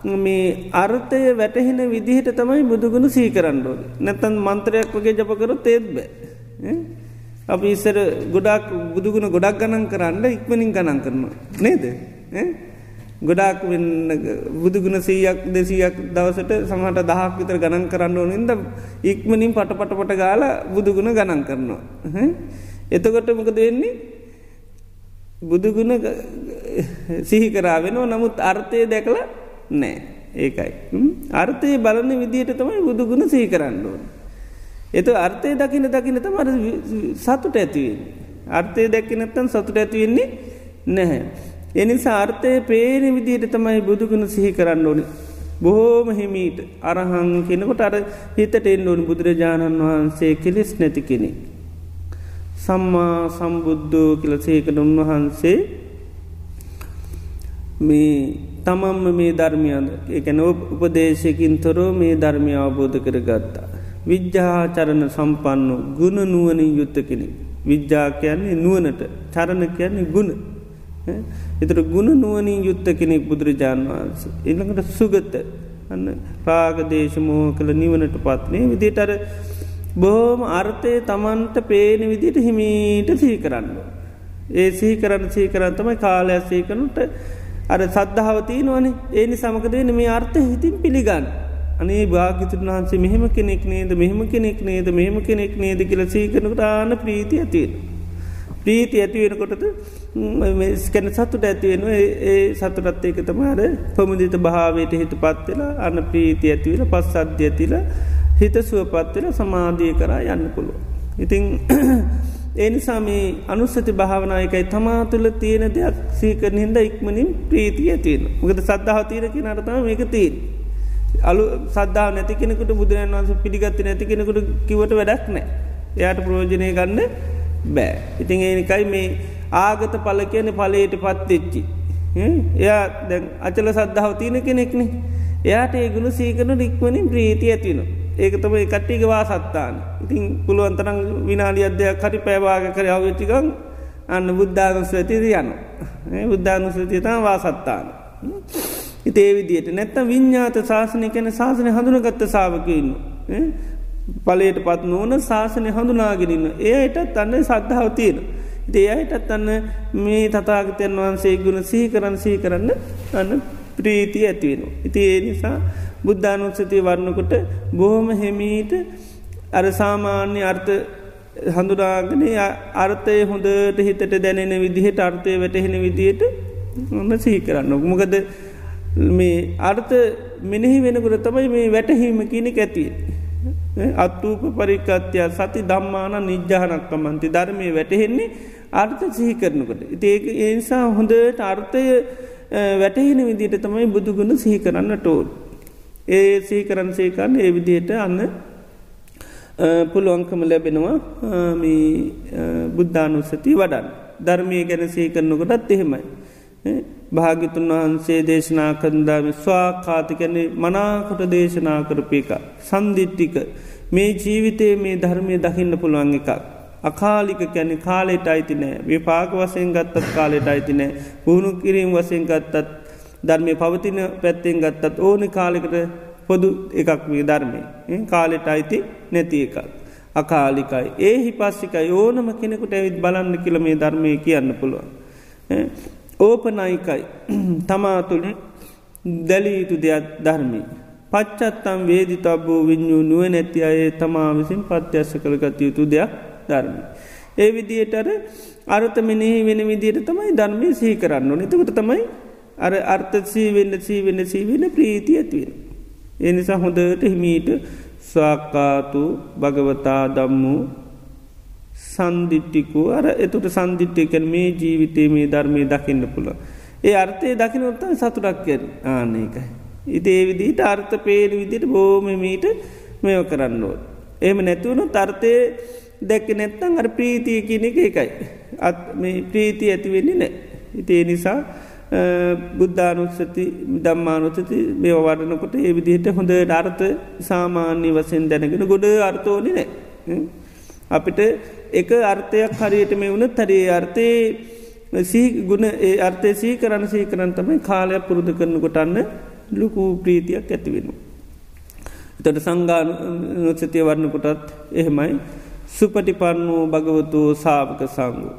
මේ අර්ථය වැටහෙන විදිහට තමයි බුදුගුණ සීකරන්නඩෝද. නැතන් මන්ත්‍රයක් වගේ ජපකරොත් ඒත් බෑ. අපි ඉස්සර ගොඩක් බුදුගුණ ගොඩක් ගණන් කරන්න ඉක්මනින් ගණන් කරනවා. නේද? ගොඩාක් වෙන්න බුදුගුණ සීයක් දෙසීයක් දවසට සමහට දහක් විතර ගණන් කරන්න ඕනින්ද ඉක්මනින් පටපටපට ගාල බුදුගුණ ගණන් කරනවා. එතකොට මොකද වෙන්නේ බුදුගුණ සිහි කරාවෙනවා නමුත් අර්ථය දැකල නෑ ඒකයි. අර්ථය බලන විදිහට තමයි බුදුගුණ සිහි කරන්න ඕන. එත අර්ථය දකින දකින තමර සතුට ඇතිවෙන්. අර්ථය දැක්කනත්තන් සතුට ඇතිවෙන්නේ නැහැ. එනිසා අර්ථය පේන විදියට තමයි බුදුගුණ සිහි කරන්න ඕනි. බොහෝම හිමීට අරහං කෙනකොට අර හිතට එන්න ඕනි බුදුරජාණන් වහන්සේ කෙලෙස් නැති කෙනෙ. සම්මා සම්බුද්ධෝ කියලසේකට උන්වහන්සේ මේ තමම්ම මේ ධර්මයද එකන උපදේශයකින් තොරෝ මේ ධර්මය අවබෝධ කරගත්තා. විද්‍යාචරණ සම්පන්න ගුණ නුවනින් යුත්ත කෙනෙ. විද්‍යා කියන්නේ නුවනට චරණ කියන්නේ ගුණ. එතට ගුණ නුවනින් යුත්ත කෙනෙක් බුදුරජාණන් වහන්සේ. එළඟට සුගත අන්න ප්‍රාගදේශමෝ කළ නිවනට පත්නේ විදිටර බෝම අර්ථය තමන්ට පේන විදිට හිමීට සහි කරන්න. ඒ සිහි කරන්න සහි කරන්න තමයි කාලයක් සීකනුට අර සද්ධාවතිී නොවන ඒනි සමකදවෙන මේ අර්ථ හිතින් පිළිගන්න. අනේ භාගිතුන් වහන්සේ මෙහෙම කෙනෙක් නේද මෙහෙම කෙනෙක් නේද මෙහෙම කෙනෙක් නේද කියල සීකනකට ආන ප්‍රීති ඇතියෙන. ප්‍රීති ඇතිවෙනකොටද ස්කැන සතුට ඇතිවෙන ඒ සතුරත් ඒක තමාර පොමුදිත භාවයට හිතු පත්වෙලා අන්න ප්‍රීති ඇතිවෙන පස් අධ්‍ය ඇතිල හිත සුවපත්වෙල සමාධිය කරා යන්න පුළුව. ඉතිං (clears throat) ඒනිසා මේ අනුස්සති භාවනායකයි තමා තුළ තියෙන දෙයක් සීකරන හිද ඉක්මනින් ප්‍රීතිය ඇතියෙන මොකද සද්ධාව තීරකි නරතම මේක තිීන්. අලු සද්ධාව නැති කෙනෙකුට බුදුරන් වන්ස පිළිගත්ත නැති කෙනෙකුට කිවට වැඩක් නෑ එයාට ප්‍රෝජනය ගන්න බෑ. ඉතින් ඒනිකයි මේ ආගත පල කියන පලයට පත්වෙච්චි. එයා දැ අචල සද්ධාව තියන කෙනෙක්නේ එයාට ඒගුණු සීකරන රික්මනින් ප්‍රීති ඇතින. ඒක තම කට්ටික වාසත්තාන. ඉතින් පුළුවන්තරම් විනාඩි අධ්‍යයක් හරි පැවාග කර අවච්චිකං අන්න බුද්ධානුස්වතිද යන්න. බුද්ධානුස්වතිතම වාසත්තාන. ඉතේ විදියට නැත්ත විඤ්ඥාත ශාසනය කැන ශාසනය හඳුනගත්ත සාාවකඉන්න. පලයට පත් නොවන ශාසනය හඳුනාගෙනන්න. ඒයටත් අන්න සද්ධාව තියෙන. දේයටත් අන්න මේ තතාගතයන් වහන්සේ ගුණ සහි කරන්න සහි කරන්න අන්න ප්‍රීති ඇතිවෙන. ඉති ඒ නිසා බුද්ධානුත්සතිය වරණකොට බොහොම හෙමීට අර සාමාන්‍ය අර්ථ හඳුනාගෙන අර්ථය හොඳට හිතට දැනෙන විදිහට අර්ථය වැටහෙන විදියට ඔන්න සිහි කරන්න. මොකද මේ අර්ථ මෙනෙහි වෙනකුට තමයි මේ වැටහීම කියනෙ ඇතිය. අත්තූප පරිකත්‍යය සති දම්මාන නිජ්‍යානක්කමන්ති ධර්මය වැටහෙන්නේ අර්ථ සිහි කරනකට. ඒක ඒනිසා හොඳට අර්ථය වැටහෙන විදිට තමයි බුදුගුණ සිහි කරන්න ටෝල්. ඒ සිහි කරන්න සේකන්න ඒ විදියට අන්න පුළුවන්කම ලැබෙනවා බුද්ධානුස්සති වඩන් ධර්මය ගැන සහි කරනකොටත් එහෙමයි. භාගිතුන් වහන්සේ දේශනා කරදාම ස්වාකාතිකැනෙ මනාකොට දේශනා කරපය එක. සන්දිිට්ටික මේ ජීවිතයේ මේ ධර්මය දකින්න පුළුවන් එකක්. අකාලික කැනෙ කාලෙට අයිති නෑ විපාක වසයෙන් ගත්තත් කාලෙට අයිති නෑ පුහුණු කිරීම් වසයෙන් ගත්තත් ධර්මය පවතින පැත්තෙන් ගත්තත් ඕන කාලෙකට පොදු එකක් වී ධර්මය කාලෙට අයිති නැති එකක්. අකාලිකයි ඒ හිපස්සිකයි ඕනම කෙනෙකුට ඇවිත් බලන්න කියල මේ ධර්මය කියන්න පුළුවන්. ඕපනයිකයි (clears throat) තමා තුළ දැලීයුතු දෙයක් ධර්මී. පච්චත්තම් වේදි තබ්බූ විඤ්ඥූ නුව නැති අයේ තමා විසින් පත්‍යස්ස කළගත යුතු දෙයක් ධර්මි. ඒ විදියටර අර්ථමනෙහි වෙන විදියට තමයි ධර්මය සහි කරන්න නිතකට තමයි අර අර්ථසී වෙන්න සී වෙන්න සී වෙන ප්‍රීති ඇතිවෙන. එනිසා හොඳට හිමීට ස්වාක්කාතු භගවතා දම්මූ සන්දිිට්ටිකු අර එතුට සන්දිිට්ටයකැන මේ ජීවිතේ මේ ධර්මය දකින්න පුළ. ඒ අර්ථය දකිනොත්ත සතුටක් කැර ආනකයි. ඉති ඒ විදිට අර්ථ පේන විදිට බෝමමීට මෙය කරන්නෝත්. එම නැතිවුණු තර්ථය දැක්ක නැත්තං අර ප්‍රීතිය කියන එක එකයි. අත් මේ ප්‍රීති ඇතිවෙන්නේ නෑ. ඉතිේ නිසා බුද්ධානුත්සති දම්මානුතති මේ වඩනකොට ඒ විදිහට හොඳ අර්ථ සාමාන්‍ය වසෙන් දැනගෙන ගොඩ අර්ථෝනි නෑ. අපිට එක අර්ථයක් හරියට මේ වුණ තරේ අර්ථය ගුණ ඒ අර්ථය සී කරන්න සී කරන්න තමයි කාලයක් පුරුදු කරන කොටන්න ලොකු ප්‍රීතියක් ඇතිවෙන. එතට සංගාන නොත්සතිය වරණ කොටත් එහෙමයි සුපටිපන්නෝ භගවතු සාාවක සංගු.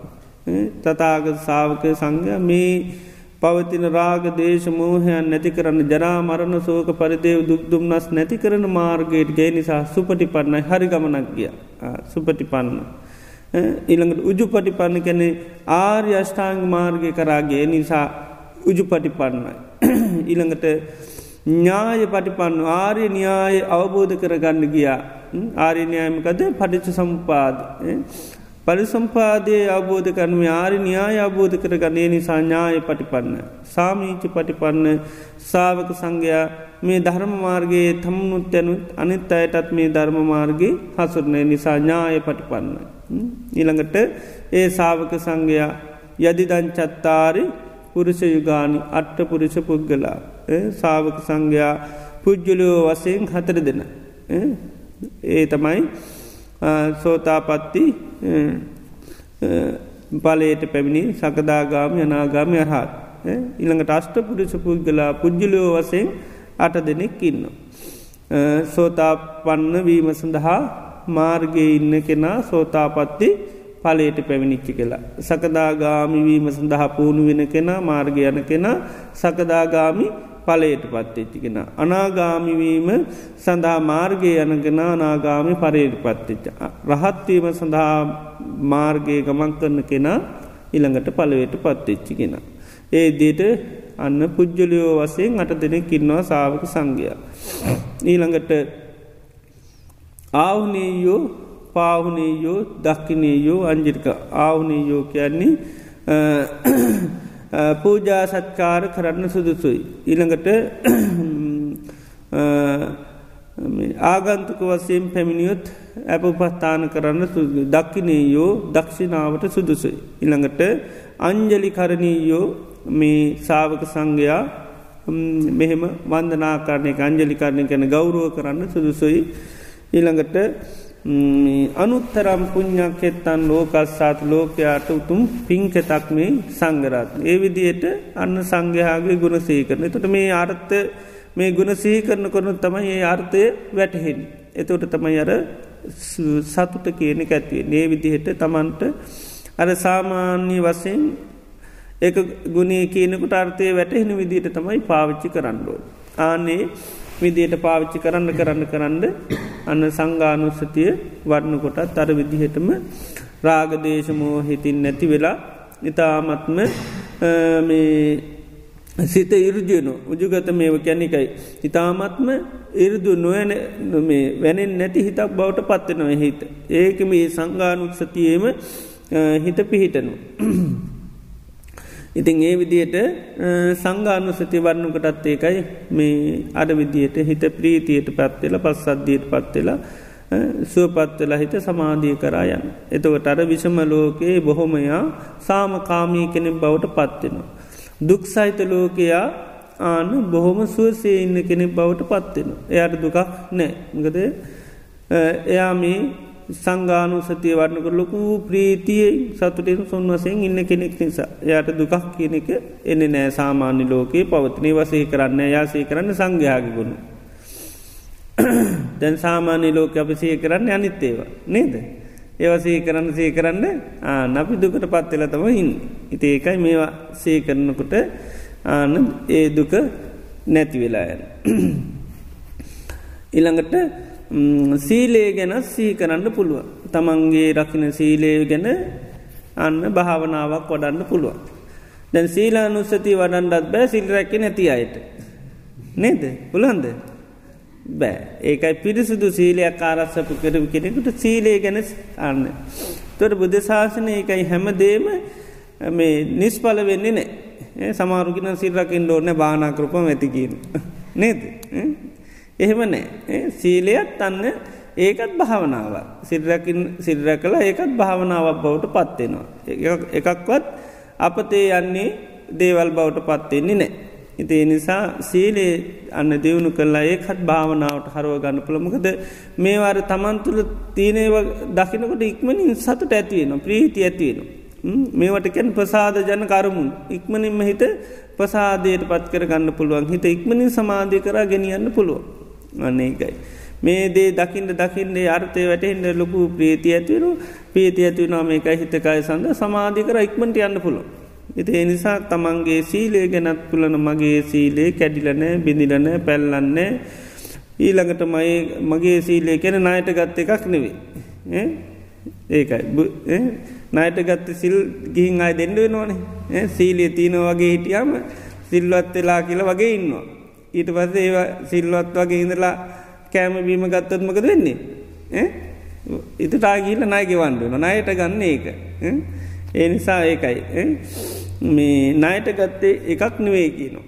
තතාග සාාවක සංඝ මේ පවතින රාග දේශ මෝහයන් නැති කරන්න ජරා මරණ සෝක පරිදේව දුක්දුම්න්නස් නැති කරන මාර්ගයට ගේ නිසා සුපටිපන්නයි හරි ගමනක් ගිය සුපටිපන්න. ඊළඟට උජු පටිපන්න කැනෙ ආර්ය අෂ්ඨාංග මාර්ගය කරාගේ නිසා උජු පටිපන්නයි. ඊළඟට ඥාය පටිපන්න ආර්ය න්‍යාය අවබෝධ කරගන්න ගියා ආර්යන්‍යයමකද පටිච්ච සම්පාද. පරිසම්පාදය අවබෝධ කරනම ආරි න්‍යාය අවබෝධ කරගන්නේ නිසා ඥාය පටිපන්න. සාමීච පටිපන්න සාවක සංඝයා මේ ධර්ම මාර්ගයේ තමුණුත් යැනුත් අනිත් අයටත් මේ ධර්ම මාර්ගගේ හසුරණය නිසා ඥාය පටිපන්න. ඊළඟට ඒ සාවක සංඝයා යදිදංචත්තාරි පුරුෂ යුගානි අට්ට පුරුෂ පුද්ගලා සාවක සංඝයා පුද්ජුලෝ වසයෙන් හතර දෙන. ඒ තමයි සෝතාපත්ති බලයට පැමිණි සකදාගාම යනාගාම යහත්. ඉළඟට අෂ්ට පුරුෂ පුද්ගලා පුද්ජලෝ වසයෙන් අට දෙනෙක් ඉන්න. සෝතා පන්න වීම සඳහා මාර්ගය ඉන්න කෙනා සෝතාපත්ති පලයට පැමිණිච්චි කියලා. සකදාගාමි වීම සඳහා පුුණු වෙන කෙනා මාර්ග යන කෙනා සකදාගාමි පලයට පත්තිච්චිගෙන. අනාගාමිවීම සඳහා මාර්ගය යනගෙන අනාගාමි පරයට පත්තිච්ච. රහත්වීම සඳහා මාර්ගය ගමන් කරන කෙනා ඉළඟට පලවයට පත්තිච්චිගෙන. ඒ දේට අන්න පුද්ජලියෝ වසයෙන් අට දෙනෙක් ඉන්නවා සාාවක සංඝයා. ඊළඟට ආවනීයෝ පාවනීයෝ දක්කිනීයෝ අංජිරික ආවනීයෝ කියන්නේ පූජා සත්කාර කරන්න සුදුසුයි. ඊළඟට ආගන්තුක වසයෙන් පැමිණියොත් ඇප උපස්ථාන කරන්න දක්කිනීයෝ දක්ෂිනාවට සුදුසුයි. ඉළඟට අංජලි කරණීයෝ මේ සාවක සංඝයා මෙහෙම වන්දනාකාරණය අංජලි කරණය කැන ගෞරුව කරන්න සුදුසුයි. ඊළඟට අනුත්තරම් පුං්ඥක් එත්තන් ලෝකස්සාත් ලෝකයාට උතුම් පින්කතක් මේ සංගරත්. ඒ විදියට අන්න සංඝයාගේ ගුණ සීකරන. තොට මේ අර්ථ මේ ගුණ සීකරන කරනු තමයි ඒ අර්ථය වැටහෙන්. එතවට තමයි අර සතුට කියන ඇත්වේ. ඒ විදිහට තමන්ට අර සාමාන්‍ය වසයෙන් එක ගුණේ කියනකුට අර්ථය වැටහෙන විදිට තමයි පාවිච්චි කරන්නඩෝ. ආනේ විදියට පාවිච්චි කරන්න කරන්න කරන්න අන්න සංගානුස්සතිය වර්ණ කොටත් අර විදිහටම රාගදේශමෝ හිතින් නැති වෙලා ඉතාමත්ම මේ සිත ඉරජයනු උජුගත මේව කැනිකයි. ඉතාමත්ම ඉරදු නොයන මේ වැනෙන් නැති හිතක් බවට පත්වෙනව හිත. ඒක මේ සංගානුත්සතියේම හිත පිහිටනු. ඉතින් ඒ විදියට සංගානු සති වරණුකටත් ඒකයි මේ අඩ විදියට හිත ප්‍රීතියට පත්වෙල පස් සද්ධියට පත්වෙලා සුවපත්වෙලා හිත සමාධිය කරායන්. එතකට අර විෂම ලෝකයේ බොහොමයා සාමකාමී කෙනෙක් බවට පත්වෙනවා. දුක් සහිත ලෝකයා ආන බොහොම සුවසේ ඉන්න කෙනෙක් බවට පත්වෙන. එයට දුකක් නෑ ගද එයා මේ සංගානු සතිය වරණක ලොකු ප්‍රීතිය සතුටෙන් සොන්වසයෙන් ඉන්න කෙනෙක් නිසා. යට දුකක් කියන එක එන්න නෑ. සාමාන්‍ය ලෝකයේ පවත්නය වසය කරන්න යාසේ කරන්න සංඝයාගිගුණ (coughs) දැන් සාමාන්‍ය ලෝක අපසේ කරන්න අනිත්තේවා නේද? ඒවසේ කරන්න සේ කරන්න නපි දුකට පත්වෙල තම ඉන්න. ඉති ඒකයි මේවා සේ කරනකොට ආන ඒ දුක නැති වෙලායන ඉළඟට (coughs) සීලේ ගැන සී කරන්න පුළුව. තමන්ගේ රකින සීලේ ගැන අන්න භාවනාවක් වඩන්න පුළුවන්. දැන් සීලා නුස්සති වඩන්ඩත් බෑ සිල් රැක්ක නැති අයට. නේද පුළන්ද බෑ ඒකයි පිරිසුදු සීලයක් ආරස්සපු කරව කෙනෙකුට සීලේ ගැන අන්න. තොට බුද්ධ ශාසනය ඒකයි හැමදේම මේ නිස්පල වෙන්නේ නෑ සමාරුකින සිල්රකින් ඩෝන බානාකෘපම ඇතිකීම. නේද. එහෙම නෑ සීලයත් අන්න ඒකත් භාවනාව සිල්රකින් සිල්ර කළ ඒකත් භාවනාවක් බවට පත්වෙනවා. එකක්වත් අපතේ යන්නේ දේවල් බවට පත්වෙන්නේ නෑ. ඉති නිසා සීලේ අන්න දියුණු කරලා ඒකත් භාවනාවට හරුව ගන්න පුළමකද මේවාර තමන්තුළ තියනේව දකිනකොට ඉක්මනින් සතුට ඇතිවෙන ප්‍රීති ඇතිවෙන. මේවට කැන් ප්‍රසාද ජන කරමුන් ඉක්මනින්ම හිත ප්‍රසාදයට පත් කර ගන්න පුළුවන් හිත ඉක්මනින් සමාධය කරා ගෙනියන්න පුළුවන්. අන්නේකයි. මේ දේ දකිින්ට දකිින්ට අර්ථය වැටෙන්ට ලොකු ප්‍රීති ඇතිවරු පීති ඇතිවනවා මේකයි හිතකයි සඳ සමාධිකර ඉක්මට යන්න පුළො. ඉති එනිසා තමන්ගේ සීලේ ගැනත් පුලන මගේ සීලේ කැඩිලනෑ බිඳිලන පැල්ලන්නේ ඊළඟට මයි මගේ සීලේ කෙන නායට ගත්ත එකක් නෙවේ. ඒකයි නයට ගත්ත සිල් ගිහින් අය දෙඩුව නොනේ සීලිය තියන වගේ හිටියම සිල්වත් වෙලා කියලා වගේ ඉන්නවා. ඊට පස්ස ඒ සිල්වත් වගේ ඉඳලා කෑම බීම ගත්තත්මක වෙන්නේ? ඉතටා ගීල නයගෙ වන්ඩුන නයට ගන්න ඒක ඒ නිසා ඒකයි. මේ නයට ගත්තේ එකක් නෙවේ කියනවා.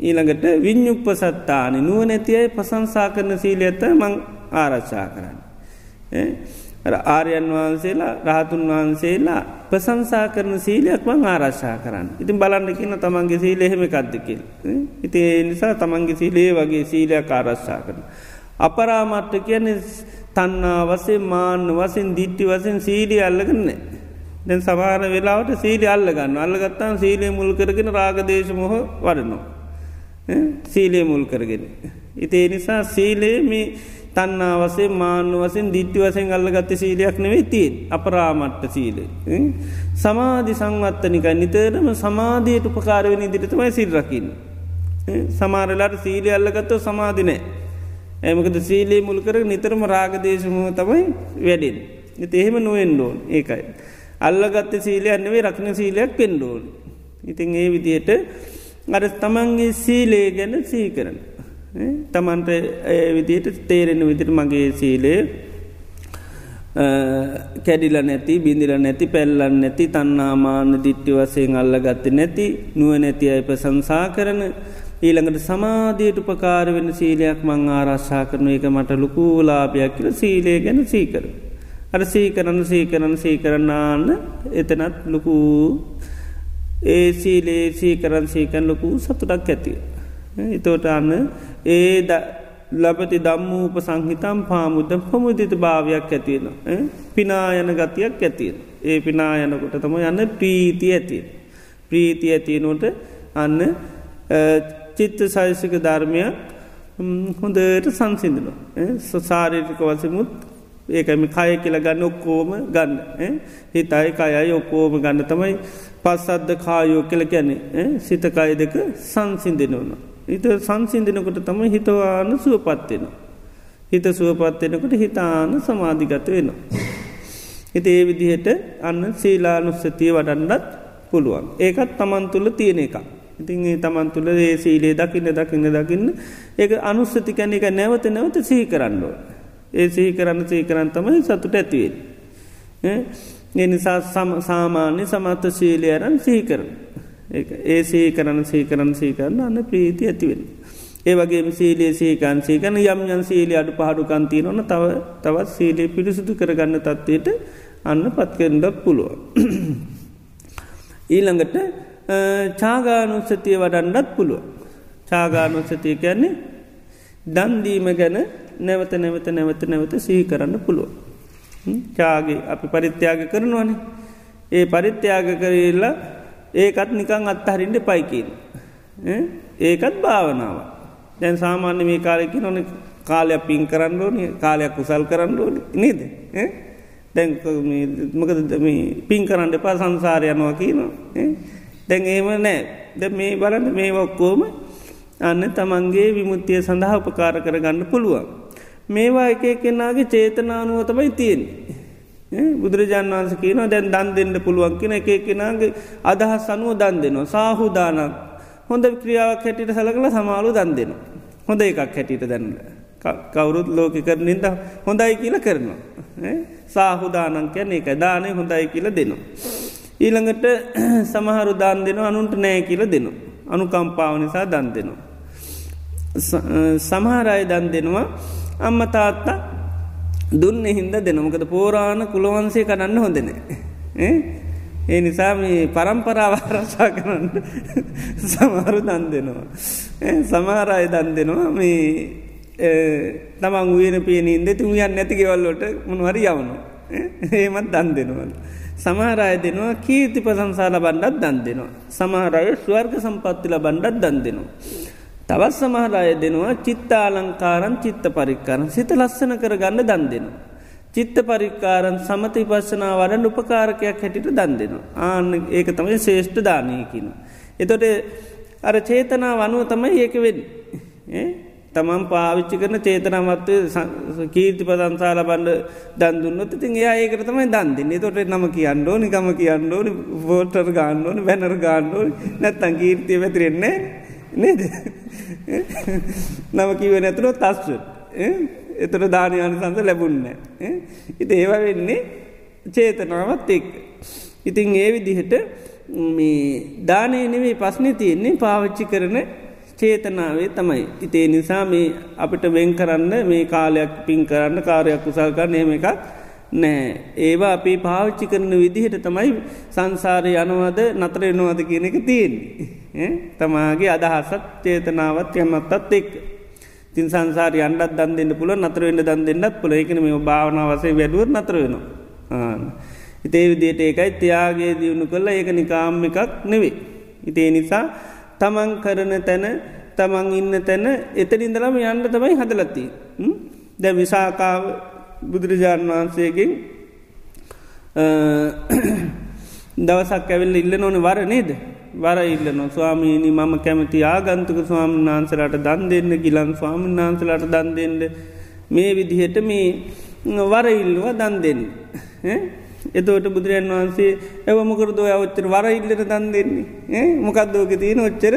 ඊළඟට විඤ්ඥුප්ප සත්තානි නුව නැතියි පසංසා කරන සීලඇත මං ආරච්චා කරන්න. ආර්යන් වහන්සේලා රාතුන් වහන්සේලා ප්‍රසංසා කරන සීලයක්ම ආරශ්ා කරන්න. ඉතින් බලන්න කියන තමන්ගේ සීල එහෙම කද්දකිල්. ඉති නිසා තමන්ගේ සීලේ වගේ සීලයක් ආරශ්ා කරන. අපරාමට්ට කියන්නේ තන්නා වසේ මාන්න වසින් දිට්ටි වසින් සීලි අල්ලගන්න. දැන් සමාර වෙලාවට සීලි අල්ලගන්න අල්ලගත්තාන් සීලේ මුල් කරගෙන රාගදේශ මොහ වඩනවා. සීලේ මුල් කරගෙන. ඉතිේ නිසා සීලේ මේ තන්නා වසේ මාන්‍ය වසෙන් දිට්ටි වසෙන් අල්ලගත්ත සීලයක් නෙවෙයි තියෙන් අපරාමට්ට සීලේ. සමාධි සංවත්තනිකයි නිතරම සමාධයට උපකාරවෙන ඉදිරිතමයි සිල්රකින්න. සමාරලාට සීලි අල්ලගත්තව සමාධිනෑ ඇමකද සීලේ මුල්කර නිතරම රාගදේශමුව තමයි වැඩෙන් එහෙම නොවෙන්ඩෝන් ඒකයි. අල්ලගත්ත සීලය අන්නවේ රක්න සීලයක් පෙන්ඩෝන්. ඉතින් ඒ විදියට අර තමන්ගේ සීලේ ගැන සී කරන. තමන්ට විදියට තේරෙන විදිර මගේ සීලේ කැඩිල නැති බිඳිල නැති පැල්ලන්න නැති තන්නාමාන දිට්ටි වසයෙන් අල්ල ගත්ත නැති නුව නැති අයිප සංසා කරන ඊළඟට සමාධයට උපකාර වෙන සීලයක් මං ආරශ්ා කරන එක මට ලොකූලාභයක් කියල සීලය ගැන සීකර. අර සීකරන්න සීකරන්න සීකරන්නාන්න එතනත් ලොකූ ඒ සීලේ සීකරන් සීකන් ලොකූ සතුටක් ඇතිය. එතෝට අන්න ඒ ලබති දම්මූප සංහිතම් පාමුද්ද පමුදිත භාවයක් ඇතියෙන. පිනායන ගතියක් ඇතියෙන. ඒ පිනායනකොට තම යන්න ප්‍රීති ඇතිය. ප්‍රීති ඇතියනොට අන්න චිත්ත සයිසික ධර්මය හොඳට සංසිින්දන. සසාරීටික වසමුත් ඒකම කය කියල ගන්න ඔක්කෝම ගන්න. හිතයි කයයි ඔක්කෝම ගන්න තමයි පස්සද්ද කායෝ කියල ගැන්නේ සිතකය දෙක සංසිින්දෙනවන. හිත සංසිින්දනකොට තම හිතවාන සුවපත්වෙන. හිත සුවපත්වෙනකොට හිතාන සමාධිගත වෙනවා. හිත ඒ විදිහට අන්න සීලානුස්සතිය වඩන්නත් පුළුවන්. ඒකත් තමන් තුළ තියෙන එකක්. ඉතින් ඒ තමන් තුළ ඒ සීලේ දකින්න දකින්න දකින්න ඒක අනුස්සති කැන එක නැවත නැවත සහි කරන්නෝ. ඒ සහි කරන්න සහි කරන්න තමයි සතුට ඇතිවෙන්. එනිසා සාමාන්‍ය සමත්ත ශීලයරන් සහි කරන. ඒ සහි කරන්න සහි කරන්න සහි කරන්න අන්න ප්‍රීති ඇතිවෙන්. ඒ වගේ සීලේ සීකන් සීකන යම් යන් සීලි අඩු පහඩුකන්තිී නොන තව තවත් සීලේ පිරිසුදු කරගන්න තත්වයට අන්න පත්කරඩක් පුළුව. (clears throat) ඊළඟට චාගානුස්සතිය වඩන්නත් පුළුව. චාගානුස්සතිය කියන්නේ දන්දීම ගැන නැවත නැවත නැවත නැවත සිහි කරන්න පුළුව. චාගේ අපි පරිත්‍යාග කරනවනේ. ඒ පරිත්‍යාග කරලා ඒකත් නිකං අත්හරින්ට පයිකින්. ඒකත් භාවනාව. දැන් සාමාන්‍ය මේ කාලෙකි නොන කාලයක් පින් කරන්න ඕන කාලයක් කුසල් කරන්න ඕන නේද. දැන් මකද පින් කරන්න එපා සංසාරයනවා කියනවා. දැන් ඒම නෑ ද මේ බලන්න මේ ඔක්කෝම අන්න තමන්ගේ විමුත්තිය සඳහා උපකාර කරගන්න පුළුවන්. මේවා එක කෙනාගේ චේතනානුව තමයි තියෙන්. බුදුරජාන් වන්ස කියන දැන් දන් දෙන්න පුළුවන් කියෙන එක කෙනගේ අදහස් අනුව දන් දෙනවා සාහුදානක් හොඳ ක්‍රියාවක් හැටිට සලකල සමාලු දන් දෙනවා. හොඳ එකක් හැටිට දැන්න. කවුරුත් ලෝක කරනින්ද හොඳයි කියල කරනවා. සාහුදානන් කැන එක දානය හොඳයි කියල දෙනවා. ඊළඟට (clears throat) සමහරු දන් දෙන අනුන්ට නෑ කියල දෙනු. අනුකම්පාව නිසා දන් දෙනවා. සමහරය දන් දෙනවා අම්ම තාත්තා දුන්න හින්ද දෙනමකද පෝරාණ කුළවන්සේ කරන්න හොඳන. ඒ නිසා මේ පරම්පරාවාරසා කරන්න සමහරු දන් දෙනවා. සමහරය දන් දෙනවා මේ තමන් වීන පියනින්ද තුමියන් නැතිගෙවල්ලොට මොනහරි යවනු. ඒමත් දන් දෙනවල. සමහරය දෙනවා කීර්ති ප්‍රසංසාල බණ්ඩත් දන් දෙනවා. සමහරය ස්වර්ග සම්පත්තිල බණ්ඩත් දන් දෙනවා. තවත් සමහරය දෙනවා චිත්තාලංකාරන් චිත්ත පරික්කාරන් සිත ලස්සන කර ගන්න දන් දෙනවා. චිත්ත පරික්කාරන් සමති පස්සනා වඩ උපකාරකයක් හැටිට දන් දෙනවා. ආන්න ඒක තමයි ශේෂ්ඨ දානයකින. එතොට අර චේතනා වනුව තමයි ඒක වෙන්. තමන් පාවිච්චි කරන චේතනමත්ව කීර්ති පදන්සාල බන්ඩ දන්දුන්නත් ඉතින් ඒ ඒකට තමයි දන්දින්නේ තොට නම කියන්න ඕනි කම කියන්න ඕනි බෝටර් ගාන්න ඕනි බැනර ගාන්න ඕනි නැත්තන් කීර්තිය වැතිරෙන්නේ නේද? නම කිව නැතුර තස්ව එතට දානයන සඳ ලැබුන්න ඉති ඒවා වෙන්නේ චේතනාවත් එක් ඉතින් ඒ විදිහට මේ දානය නෙවේ පස්්නි තියෙන්නේ පාවිච්චි කරන චේතනාවේ තමයි. ඉතේ නිසා මේ අපිට වෙන් කරන්න මේ කාලයක් පින් කරන්න කාරයක් කුසල් කරන්න එහෙම එකක් නෑ. ඒවා අපි පාවිච්චි කරන විදිහට තමයි සංසාරය යනවද නතරෙනවාද කියන එක තියෙන්නේ. තමාගේ අදහසත් චේතනාවත් යමත්තත් එක්. තින් සංසාරය අන්ඩත් දන් දෙන්න පුල නතරවෙන්න දන් දෙන්නත් පුල එකන මේ භාවනාවසේ වැඩුව නතර වෙනවා. ඉතේ විදියට ඒකයි තියාගේ දියුණු කළ ඒක නිකාම් එකක් නෙවේ. ඉතේ නිසා තමන් කරන තැන තමන් ඉන්න තැන එතනින්දලම යන්න තමයි හදලති. දැ විසාකාව බුදුරජාණන් වහන්සේගෙන් දවසක් ඇවිල්ල ඉල්ල නොන වර නේද? වර ඉල්ලන ස්වාමීණී මම කැමති ආගන්තුක ස්වාමීන් වහන්සලට දන් දෙන්න ගිලන් ස්වාමීන් වහන්සලට දන් දෙන්න. මේ විදිහට මේ වර ඉල්ලුව දන් දෙන්න. එතවට බුදුරජන් වහන්සේ ඇව මොකරදෝ ඔච්චර වර ඉල්ලට දන් දෙන්නේ? මොකක්දෝක තියෙන ඔච්චර?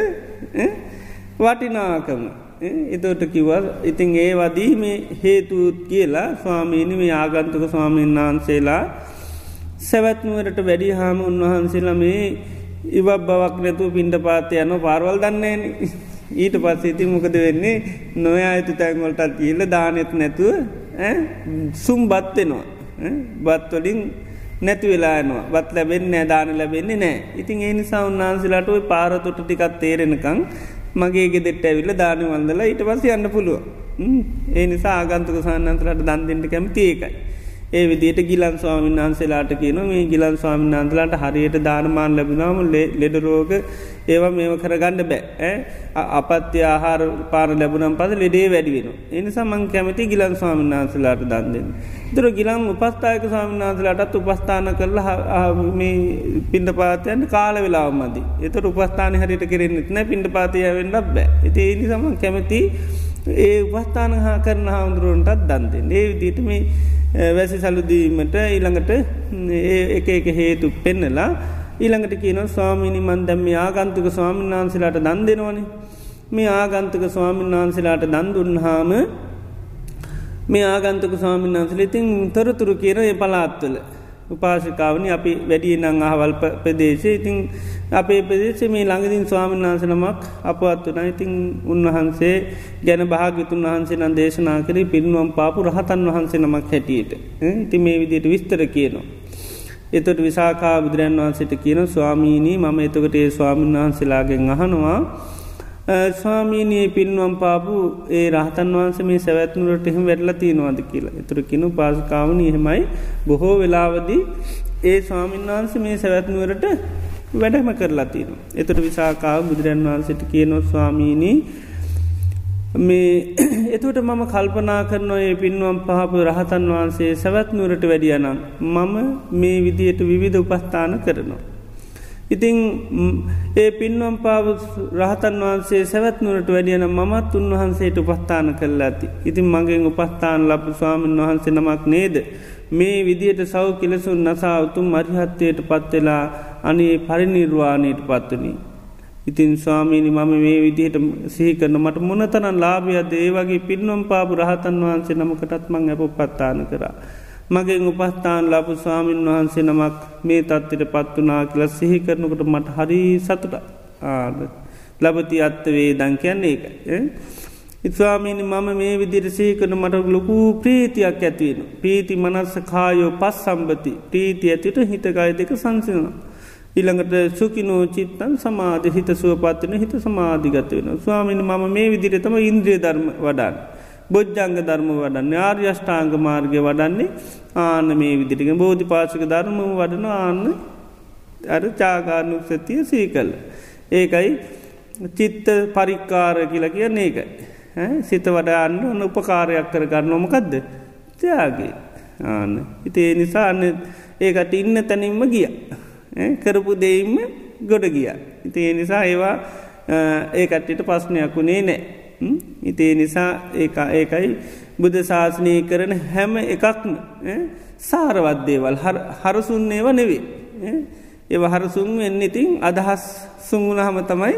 වටිනාකම. එතෝට කිවල් ඉතින් ඒ වදී මේ හේතුත් කියලා ස්වාමීනි මේ ආගන්තුක ස්වාමීන් වහන්සේලා සැවැත්නුවරට වැඩි හාම උන්වහන්සේලා මේ ඉවක් බවක් නැතුව පින්ඩ පාතය යන පාරවල් දන්නේ ඊට පස්සේ ඉති මොකද වෙන්නේ? නොය අයතු තැන්වලටත් කියල්ල දානෙත් නැතුව සුම් බත්වෙනවා බත්වලින් නැති වෙලානවා බත් ලැබෙන් දාන ලැබෙන්නේ නෑ ඉතින් ඒ නිසා උන්වහන්සේලාට ඔයි පාරතොට ටිකත් තේරෙනකං මගේ ගෙදෙට ඇවිල්ල දාන වන්දලා ඊට පස්ස යන්න පුළුව ඒ නිසා ආගන්තුක සන්නන්තරට දන්දෙන්ට කැමති ඒකයි. ඒ විදියට ගිලන් ස්වාමීන් වහන්සේලාට කියන මේ ගිලන් ස්වාමීන් වහන්සලාට හරියට දානමාන් ලැබෙනම ලෙඩරෝග ඒවා මේව කරගන්න බෑ අපත්‍ය ආහාර පාන ලැබුනම් පද ලෙඩේ වැඩි වෙන. එනිසා මං කැමති ගිලන් ස්වාමීන් වහන්සලාට දන්දෙන්. දුර ගිලම් උපස්ථායක ස්වාමීන් වහන්සලාටත් උපස්ථාන කරලා පින්ඩ පාතයන් කාල වෙලාව මදි. එතට උපස්ථාන හරිට කෙරෙන්න්නෙත් නෑ පින්ඩ පාතිය වෙන්නක් බෑ. එති එනිසම කැමති ඒ උපස්ථාන හා කරන හාමුදුරුවන්ටත් දන්දෙන්. ඒ විදිට මේ වැසි සලුදීමට ඊළඟට එක එක හේතු පෙන්නලා ඊළඟට කියන ස්වාමිනි මන් දැම්ම ආගන්තුක ස්වාමීන් වහන්සේලාට දන් දෙනවනේ. මේ ආගන්තුක ස්වාමීන් වහන්සේලාට දන්දුන්හාම මේ ආගන්තුක ස්වාමීන් වහන්සල ඉතින් තොරතුරු කියන ඒ පලාත්වල උපාශිකාවනි අපි වැඩිය නං අහවල් ප්‍රදේශය. ඉතිං අපේ ප්‍රදේශ මේ ළඟදින් ස්වාමීන් වහන්සනමක් අපත් වන ඉතිං උන්වහන්සේ ගැන භාගතුන් වහන්සේ නම් දේශනා කරේ පිරිනුවම් පාපු රහතන් වහන්සේ නමක් හැටියට. ඉති මේ විදියට විස්තර කියනවා. එතොට විසාකා බුදුරන් වහන්සට කියන ස්වාමීණී මම එතකට ඒ ස්වාමීන් වහන්සේලාගෙන් අහනවා ස්වාමීනයේ පින්වම් පාපු ඒ රහතන් වහන්ස මේ සැවැත්නුරට එහෙම වැඩල තියෙනවාද කියලා එතුරකිනු පාසකාවන එහෙමයි බොහෝ වෙලාවදී ඒ ස්වාමීන් වහන්ස මේ සැවැත්නුවරට වැඩම කරලා තියෙන. එතට විසාකාව බුදුරන් වහන්සට කියනො ස්වාමීණී මේ (clears throat) එතුට මම කල්පනා කරනවා ඒ පින්වම් පහපු රහතන් වහන්සේ සැවැත්නුවරට වැඩියනම් මම මේ විදියට විවිධ උපස්ථාන කරනවා. ඉතිං ඒ පින්වම් පාව රහතන් වහන්සේ සැවැත්නුවට වැඩියන මමත් උන්වහන්සේට උපස්ථාන කරලා ඇති. ඉතින් මගෙන් උපස්ථාන ලබ ස්වාමීන් වහන්සේ නමක් නේද. මේ විදියට සෞ කෙලෙසුන් නසා උතුම් මරිහත්තයට පත්වෙලා අනේ පරිනිර්වාණයට පත්වනී. ඉතින් ස්වාමීනි මම මේ විදිහට සිහිකරන මට මොනතරන් ලාභයද ඒ වගේ පින්වම් පාපු රහතන් වහන්සේ නමකටත් මං ඇප පත්තාන කරා. මගෙන් උපස්ථාන ලබු ස්වාමීන් වහන්සේ නමක් මේ තත්වට පත් වනා කියල සිහි කරනකට මට හරි සතුට ආද ලබති අත්තවේ දං කියන්නේ එක. ඉස්වාමීනි මම මේ විදිර සීකන මට ලොකු ප්‍රීතියක් ඇතිවෙන. ප්‍රීති මනස්ස කායෝ පස් සම්බති ප්‍රීති ඇතිට හිතකාය දෙක සංසිනවා. ඉළඟට සුකිනෝ චිත්තන් සමාධ හිත සුවපත්වන හිත සමාධිගත වෙන. ස්වාමිනි මම මේ විදිරතම ඉන්ද්‍රිය ධර්ම වඩන්න. බොජ්ජංග ධර්ම වඩන්න ආර්යෂ්ඨාංග මාර්ගය වඩන්නේ ආන මේ විදිටික බෝධි පාශක ධර්ම වඩන ආන්න අර චාගානුක් සතිය සී කල්. ඒකයි චිත්ත පරික්කාර කියලා කිය ඒකයි. සිත වඩාන්න ඔන්න උපකාරයක් කර ගන්න නොමකක්ද ත්‍යයාගේ ආන්න හිතේ නිසා අන්න ඒකට ඉන්න තැනින්ම ගිය. කරපු දෙයින්ම ගොඩ ගිය. ඉතිේ නිසා ඒවා ඒකට්ටිට පස්්නයක් වුණේ නෑ. ඉතිේ නිසා ඒ ඒකයි බුද ශාසනය කරන හැම එකක්ම සාරවත්දේවල් හරසුන්නේව නෙවේ. ඒව හරසුන් වෙන්න ඉතින් අදහස් සුංගුණහම තමයි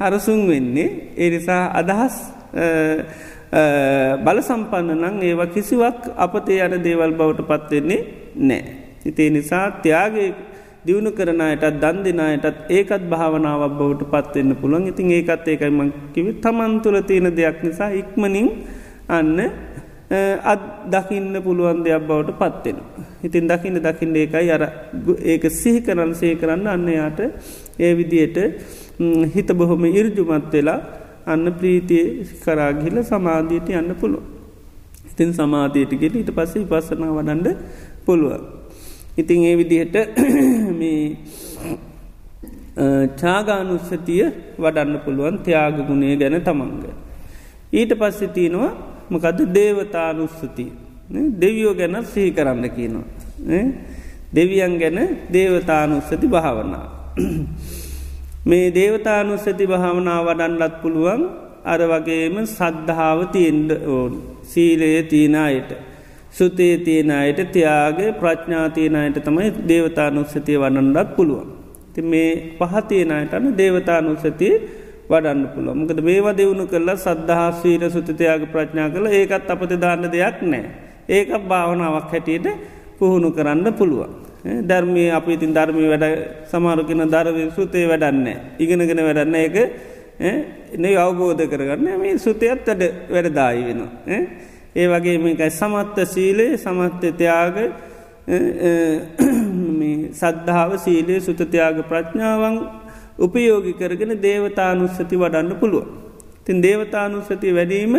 හරසුන් වෙන්නේ එනිසා අදහස් බල සම්පන්න නං ඒවා කිසිවක් අපතේ යන දේවල් බවට පත්වෙන්නේ නෑ. ඉතිේ නිසා ත්‍යයාගේ දියුණු කරනයටත් දන් දෙනායටත් ඒකත් භාවනාවක් බවට පත්වෙන්න පුළුවන් ඉතින් ඒකත් ඒකයිම කිව තමන් තුළ තියෙන දෙයක් නිසා ඉක්මනින් අන්න අත් දකින්න පුළුවන් දෙයක් බවට පත්වෙන. ඉතින් දකින්න දකින්න ඒකයි අර ඒක සිහි කරන්න සේ කරන්න අන්න යාට ඒ විදියට හිත බොහොම ඉරජුමත් වෙලා අන්න ප්‍රීතිය කරාගිල සමාධීයට යන්න පුළුව. ඉතින් සමාධීයට ගෙල ඊට පස්සේ පස්සනා වඩන්ඩ පුළුවන්. ඉතිං ඒ විදිහට (clears throat) මේ චාගානුස්සතිය වඩන්න පුළුවන් ත්‍යයාගගුණේ ගැන තමන්ග. ඊට පස්සෙ තියෙනවා මොකද දේවතානුස්සතිය දෙවියෝ ගැන සිහි කරන්න කියනවා. දෙවියන් ගැන දේවතානුස්සති භාවනා. (clears throat) මේ දේවතානුස්සති භාවනා වඩන්ලත් පුළුවන් අර වගේම සද්ධාව තියෙන්ඩ ඕන් සීලය තියනයට සුතේ තියනයට තියාගේ ප්‍රඥාතියනයට තමයි දේවතානුස්සතිය වඩන්නත් පුළුවන්. ති මේ පහතියනයට අන දේවතානුස්සතිය වඩන්න පුළුව මොකද මේවා දෙවුණු කරලා සද්ධහා සීර සුතතියාග ප්‍රඥා කළ ඒකත් අපත දාන්න දෙයක් නෑ. ඒක භාවනාවක් හැටියට පුහුණු කරන්න පුළුවන්. ධර්මය අපි ඉතින් ධර්මය වැඩ සමාරුකෙන ධරව සුතේ වැඩන්න. ඉගෙනගෙන වැඩන්න එක නේ අවබෝධ කරගන්න මේ සුතයත් වැඩ වැඩදායි වෙනවා. ඒ වගේ මේකයි සමත්ත සීලේ සමත්්‍යතයාග සද්ධාව සීලේ සුතතියාග ප්‍රඥාවන් උපයෝගි කරගෙන දේවතානුස්සති වඩන්න පුළුව. තින් දේවතානුස්සති වැඩීම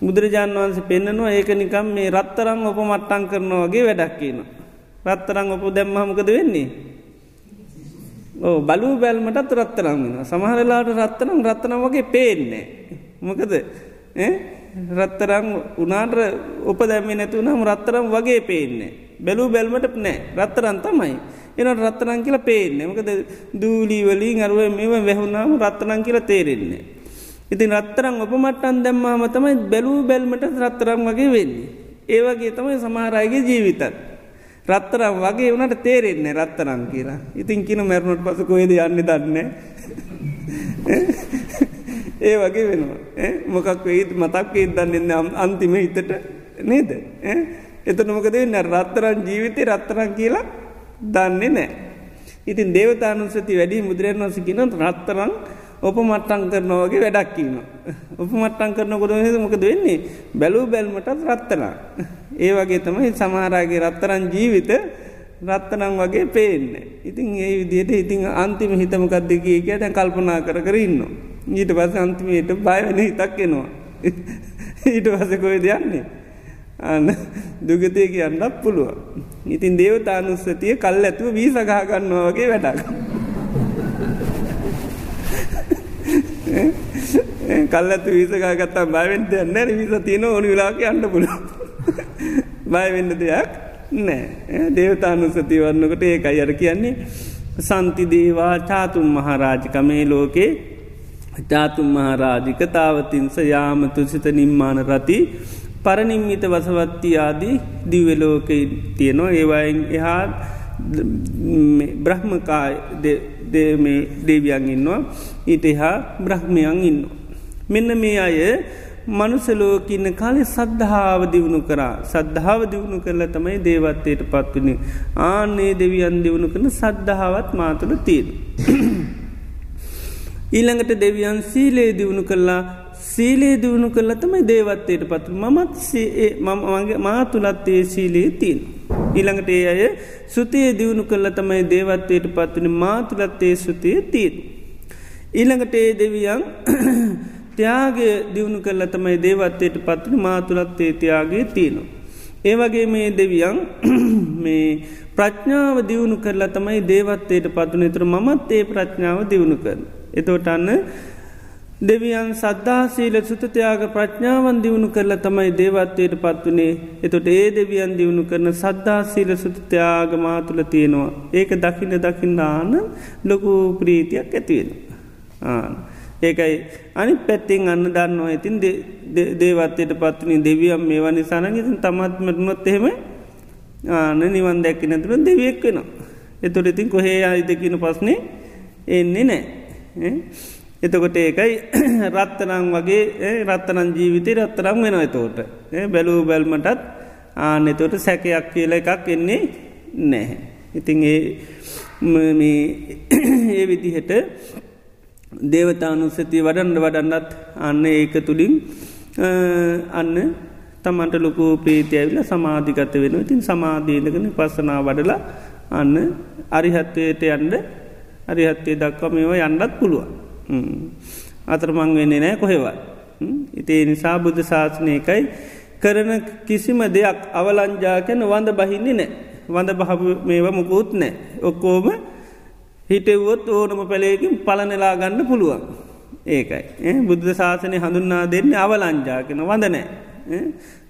බුදුරජාන් වන්සේ පෙන්න්නනවා ඒක නිකම් මේ රත්තරං ඔප මට්ටන් කරනවාගේ වැඩක් කියන. රත්තරං ඔප දැම්මහමකද වෙන්නේ. ඕ බලූ බැල්මටත් රත්තරං වෙන සමහරලාට රත්තරම් රත්තනම් වගේ පේන්නේ. මොකද රත්තරං උනාට උප දැම්ම නැතුනම් රත්තරම් වගේ පේන්නේ. බැලූ බැල්මට නෑ රත්තරන් තමයි. එන රත්තරන් කියලා පේන්නේ මකද දූලීවලින් අරුව මෙම වැැහුණාම රත්තරන් කියලා තේරෙන්නේ. ඉතින් රත්තරං ඔපමට්ටන් දැම්මාම තමයි බැලූ බැල්මට රත්තරම් වගේ වෙන්නේ. ඒවගේ තමයි සමහරයගේ ජීවිතත්. රත්තරම් වගේ වනට තේරෙන්නේ රත්තරම් කියලා. ඉතින් කියන මැරුණට පස කොේද යන්න දන්න. ඒ වගේ වෙනවා. මොකක් වෙයිත් මතක් ඉදන්නන්න අන්තිම හිතට නේද. එතන මොකද වෙන්න රත්තරන් ජීවිතය රත්තරන් කියලා දන්නේ නෑ. ඉතින් දේවතානුසති වැඩි මුදුරන් වස කියන රත්තරං ඔපමට්ටං කරනවගේ වැඩක්කීම. උපමට්ටං කරනකොට මොකද වෙන්නේ බැලූ බැල්මටත් රත්තනා. ඒ වගේ තමයි සමහරගේ රත්තරන් ජීවිත රත්තනම් වගේ පේන්න. ඉතින් ඒ විදියට ඉතින් අන්තිම හිතමකක්ද කිය කිය දැන් කල්පනා කර කරන්න. ඊට පස අන්තිමයට බයවන හිතක් එනවා. ඊට පස කොයි දෙයන්නේ. අන්න දුගතය කියන්නත් පුළුව. ඉතින් දේවතානුස්සතිය කල් ඇතුව වී සගහගන්නවා වගේ වැඩක්. (laughs) කල් ඇතු වීසකාගත්තා බයවෙන්ට නැර විස තියෙන ඕනි වෙලාක අන්න පුල (laughs) බයවෙන්න දෙයක් නෑ දේවතානුස්සති වන්නකට ඒ අයර කියන්නේ සන්ති දේවා චාතුම් මහරාජිකමේ ලෝකේ චාතුම් මහරාජික තාවතින්ස යාමතුසිත නිම්මාන රති පරනිම්මිත වසවත්ති ආදී දිවලෝක තියෙනවා ඒවායෙන් එහා බ්‍රහ්මකාය මේ දේවියන් ඉන්නවා ඊට එහා බ්‍රහ්මයන් ඉන්න. මෙන්න මේ අය මනුසලෝකඉන්න කාලෙ සද්ධාව දියුණු කරා සද්ධාව දියුණු කරල තමයි දේවත්තයට පත්වනි ආනේ දෙවියන් දියුණු කරන සද්ධාවත් මාතුළ තියෙන. ඊළඟට දෙවියන් සීලේ දියුණු කරලා සීලේ දියුණු කරල තමයි දේවත්තයට පත්තු මමත් මගේ මාතුළත්තේ සීලේ තින්. ඊළඟට ඒ අය සුතිය දියුණු කරල තමයි දේවත්වයට පත්වනි මාතුළත්තේ සුතිය තිීන්. ඊළඟට ඒ දෙවියන් (clears throat) ත්‍යයාගේ දියුණු කරල තමයි දේවත්තයට පත්වනි මාතුළත්තේ තියාගේ තියෙනවා. ඒවගේ මේ දෙවියන් (clears throat) මේ ප්‍රඥාව දියුණු කරලා තමයි දේවත්තයට පත්වන තුර මත් ඒ ප්‍රඥාව දියුණු කරන. එතෝට අන්න දෙවියන් සද්ධාසීල සුතතියාග ප්‍රඥාවන් දියුණු කරලා තමයි දේවත්වයට පත්වනේ එතොට ඒ දෙවියන් දියුණු කරන සද්ධාසීල සුතතියාග මාතුල තියෙනවා. ඒක දකින්න දකිින්නාන ලොකු ප්‍රීතියක් ඇතිවෙන. ඒකයි අනි පැත්තිෙන් අන්න දන්නවා ඉතින් දේවත්තයට පත්වනි දෙවියම් මේ වනි සනගිතින් තමත්මටනොත් එහෙම ආන නිවන් දැක්ක නැතුර දෙවියෙක් වෙනවා. එතුොට ඉතින් කොහේ අයිදකින පස්නේ එන්නේ නෑ. එතකොට ඒකයි (clears throat) රත්තරං වගේ රත්තනන් ජීවිතය රත්තරම් වෙන එතෝට බැලූ බැල්මටත් ආන එතෝට සැකයක් කියල එකක් එන්නේ නැහැ. ඉතින් ඒ (clears throat) ඒ විදිහට දේවතානුස්සති වඩන්ඩ වඩන්නත් අන්න ඒක තුළින් අන්න තමන්ට ලොකු ප්‍රීති ඇවිල සමාධිගත වෙන ඉතින් සමාධීනකන පස්සනා වඩලා අන්න අරිහත්වයට යන්ඩ අරිහත්තේ දක්වා මේවා යන්නත් පුළුවන්. අතරමං වෙන්නේ නෑ කොහෙවත්. ඉතේ නිසා බුද්ධ ශාසනයකයි කරන කිසිම දෙයක් අවලංජාකැන වඳ බහින්නේ නෑ. වඳ බහ මේව මුකුත් නෑ. ඔක්කෝම හිටවොත් ඕනම පැළේකින් පලනෙලා ගන්න පුළුවන්. ඒකයි. බුද්ධ ශාසනය හඳුන්නා දෙන්න අවලංජාකෙන වඳ නෑ.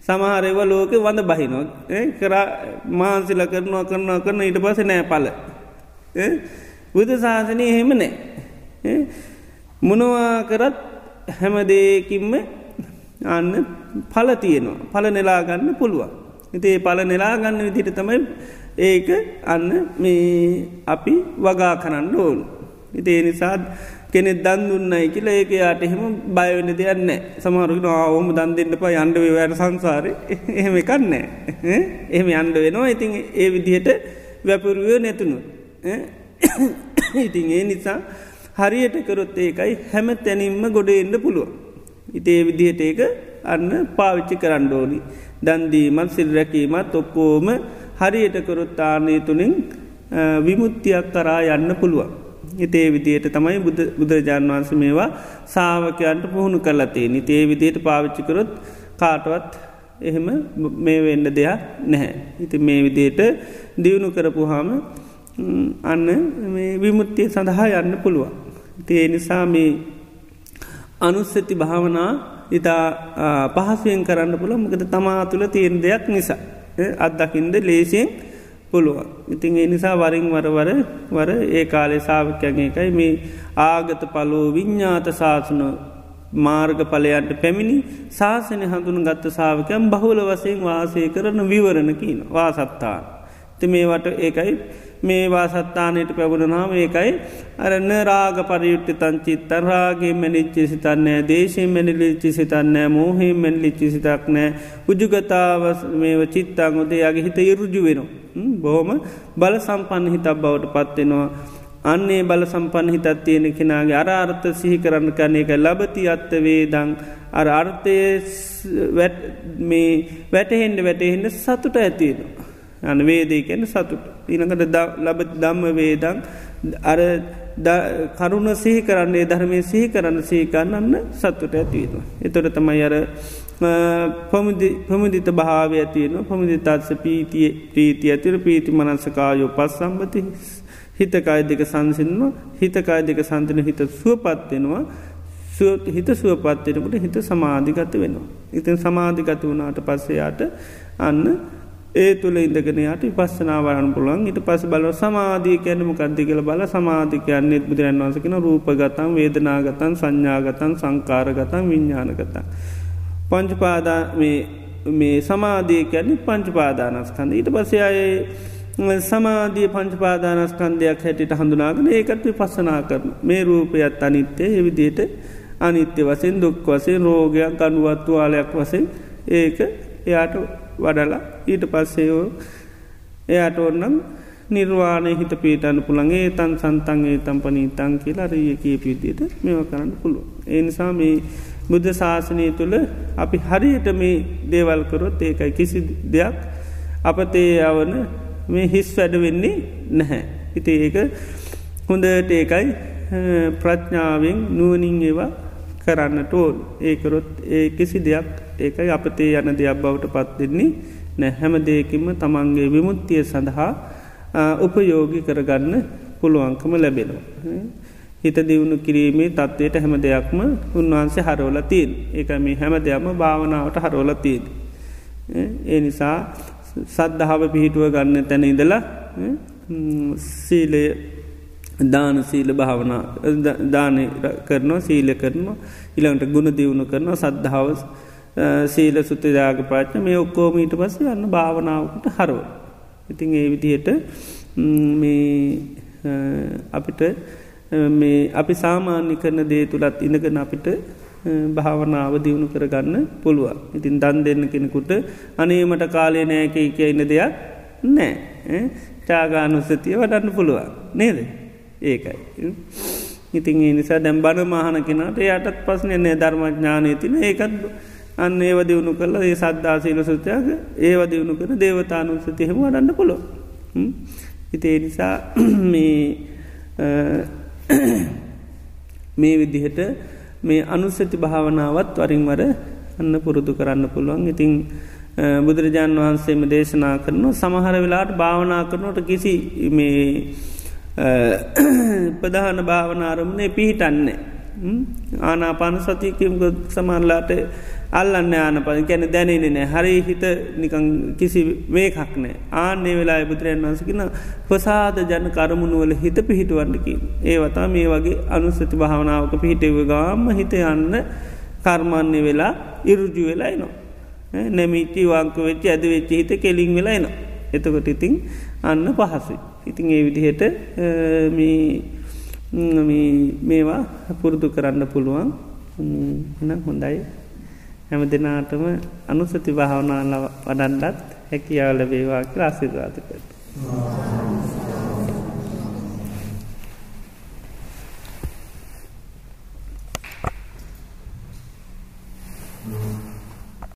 සමහරව ලෝක වඳ බහිනොත් කර මාන්සිල කරනවා කරනවා කරන ඊට පස නෑ පල. බුද්ධ ශාසනය එහෙම නෑ. මොනවා කරත් හැමදේකින්ම අන්න පල තියෙනවා. පල නෙලාගන්න පුළුවන්. ඉතිේ පල නෙලාගන්න විදිට තමයි ඒක අන්න මේ අපි වගා කරන්න ඕනු. ඉතිේ නිසාත් කෙනෙ දන් දුන්නයි කියලා ඒක යාට එහෙම බයවෙන දෙයන්න සමහරුගෙන ආවෝම දන් දෙන්න පා අන්ඩ වැට සංසාරය (laughs) එහෙම කන්නෑ එහෙම අන්ඩ වෙනවා. ඉතින් ඒ විදිහට වැපුරුවය නැතුණු. ඉතින් ඒ නිසා හරියට කරොත් ඒකයි හැම තැනින්ම ගොඩ එන්න පුළුව ඉතේ විදිහට ඒක අන්න පාවිච්චි කරන්න ඕනි. දන්දීමත් සිල් රැකීමත් ඔක්කෝම හරියට කරොත් ආනය තුළින් විමුත්තියක් කරා යන්න පුළුවන්. හිතේ විදියට තමයි බුදුරජාණන් වහන්ස මේවා සාාවකයන්ට පුහුණු කරලතේ නිතේ විදියට පාවිච්චිකරොත් කාටවත් එහෙම මේ වෙන්න දෙයක් නැහැ. ඉති මේ විදියට දියුණු කරපුහාම අන්න විමුත්තිය සඳහා යන්න පුළුවන්. තිය නිසා මේ අනුස්සති භාවනා ඉතා පහසුවෙන් කරන්න පුළ මකද තමා තුළ තියෙන දෙයක් නිසා. අත්දකින්ද ලේසියෙන් පුළුවන්. ඉතින් ඒ නිසා වරින් වරවර වර ඒ කාලේ සාාවකයන් එකයි මේ ආගත පලෝ විඤ්ඥාත ශාසන මාර්ග පලයන්ට පැමිණි ශාසනය හඳුන ගත්ත සාාවකයන් බහුල වසයෙන් වාසය කරන විවරණ කියන වාසත්තාන. ති මේවට ඒකයි මේ වාසත්තානයට පැබුණනාම ඒකයි අරන්න රාග පරියුට්ටි තංචිත් තරාගේ මැනිච්චි සිතන්නෑ දේශය මැනිලිච්චි සිතන්නෑ මෝහහි මැනිලිච්චි සිතක් නෑ උජුගතාව මේ චිත්තාං ොදේ යගේ හිත ඉරුජු වෙනවා. බොහොම බල සම්පන්න හිතක් බවට පත්වෙනවා. අන්නේ බල සම්පන්න හිතත් තියෙන කෙනගේ අර අර්ථ සිහි කරන්න කන එක ලබති අත්ත වේදං අර අර්ථය වැටහෙන්ඩ වැටහෙන්ට සතුට ඇතියෙනවා. අන වේදේ කැන සතුට. ඊනකට ලබ දම්ම වේදං අර කරුණ සිහි කරන්නේ ධර්මය සිහි කරන්න සීකන්නන්න සත්තුට ඇතිවෙනවා. එතොට තමයි අර පමුදිත භාව ඇතියෙන පමුදි තත්ස පීතිය ප්‍රීති ඇතිර පීති මනසකායෝ පස් සම්බති හිතකාය දෙක සංසින්ම හිතකාය දෙක සන්තන හිත සුවපත්වෙනවා හිත සුවපත්වෙනකට හිත සමාධිගත වෙනවා. ඉතින් සමාධිගත වුණාට පස්සයාට අන්න ඒ තුළ ඉදගෙනයාට පස්සනාවරන්න පුළන් ඉට පස බල සමාධී කැනම කද්දි කියල බල සමාධිකයන්නෙත් බුදුරන් වන්සකෙන රූපගතන් වේදනාගතන් සංඥාගතන් සංකාරගතන් විඤ්ඥානගතන්. පංචපාදා මේ සමාධිය කැන්නේ පංචපාදානස්කන්ද ඊට පසේ අය සමාධිය පංචපාදානස්කන්දයක් හැටියට හඳුනාගෙන ඒකට පස්සනා කරන මේ රූපයත් අනිත්‍යය එවිදියට අනිත්‍ය වසෙන් දුක් වසේ රෝගයක් අනුවත්තුවාලයක් වසෙන් ඒක එයාට වඩලා ඊට පස්සේෝ එයාට ඔන්නම් නිර්වාණය හිත පීටන්න පුළන්ගේ තන් සන්තන්ගේ තම්පනී තන් කියලා රිය කිය පිදියට මෙව කරන්න පුළුව. එනිසා මේ බුද්ධ ශාසනය තුළ අපි හරියට මේ දේවල්කරොත් ඒකයි කිසි දෙයක් අපතේ යවන මේ හිස් වැඩ වෙන්නේ නැහැ. හිති ඒක හොඳට ඒකයි ප්‍රඥාවෙන් නුවනින් ඒවා කරන්නට ඕන් ඒකරොත් ඒ කිසි දෙයක් ඒකයි අපතේ යන දෙයක් බවට පත්වෙන්නේ නැ හැම දෙයකින්ම තමන්ගේ විමුත්තිය සඳහා උපයෝගි කරගන්න පුළුවන්කම ලැබෙනවා. හිත දියුණු කිරීමේ තත්වයට හැම දෙයක්ම උන්වහන්සේ හරෝල තිීන් එක මේ හැම දෙයක්ම භාවනාවට හරෝල තිීන්. ඒ නිසා සද්ධාව පිහිටුව ගන්න තැන ඉදලා සීලය දාන සීල භාවනා දානය කරනවා සීල කරනවා ඉළඟට ගුණ දියුණු කරනවා සද්ධාව සීල සුත්තජාග පාච්ච මේ ඔක්කෝමීට පස්ස යන්න භාවනාවකට හරව. ඉතින් ඒ විදියට මේ අපිට මේ අපි සාමාන්‍ය කරන දේ තුළත් ඉනගෙන අපිට භාවනාව දියුණු කරගන්න පුළුවන්. ඉතින් දන් දෙන්න කෙනෙකුට අනේමට කාලය නෑක කියන්න දෙයක් නෑ චාගානුස්සතිය වඩන්න පුළුවන් නේද ඒකයි. ඉතින් ඒ නිසා දැම් බණ මහන කෙනට යටත් පස්න නෑ ධර්මඥානය තින ඒකත් අන්න ඒව දියුණු කරලා ඒ සද්ධාසීල සුත්‍යයක ඒව දියුණු කර දේවතානුස්සතියහෙම වඩන්න පුළො. ඉතිේ නිසා (clears throat) මේ මේ විදිහට මේ අනුස්සති භාවනාවත් වරින්වර අන්න පුරුදු කරන්න පුළුවන්. ඉතිං බුදුරජාණන් වහන්සේම දේශනා කරනවා සමහර වෙලාට භාවනා කරනට කිසි මේ (clears throat) ප්‍රධාන භාවනාරමණය පිහිටන්නේ ආනාපාන සතියකිම්ග සමරලාට අල්ලන්න ආනපන ගැන දැනෙන නෑ හරි හිත නිකං කිසි වේකක් නෑ ආන්නේ වෙලා බුදුරයන් වන්සකින ප්‍රසාද ජන කරමුණුවල හිත පිහිටුවන්නකි ඒ වතා මේ වගේ අනුස්සති භාවනාවක පිහිටව ගාම හිත යන්න කර්මන්නේ වෙලා ඉරුජු වෙලා නවා නැමිටි වංක වෙච්චි ඇද වෙච්චි හිත කෙලින් වෙලා නවා එතකොට ඉතිං අන්න පහසු ඉතිං ඒ විදිහට මේවා පුරුදු කරන්න පුළුවන්. එනම් හොඳයි. හැම දෙනාටම අනුසති භාවනාල වඩන්ඩත් හැකියාවල වේවා කියලා ආසිර්වාදකට.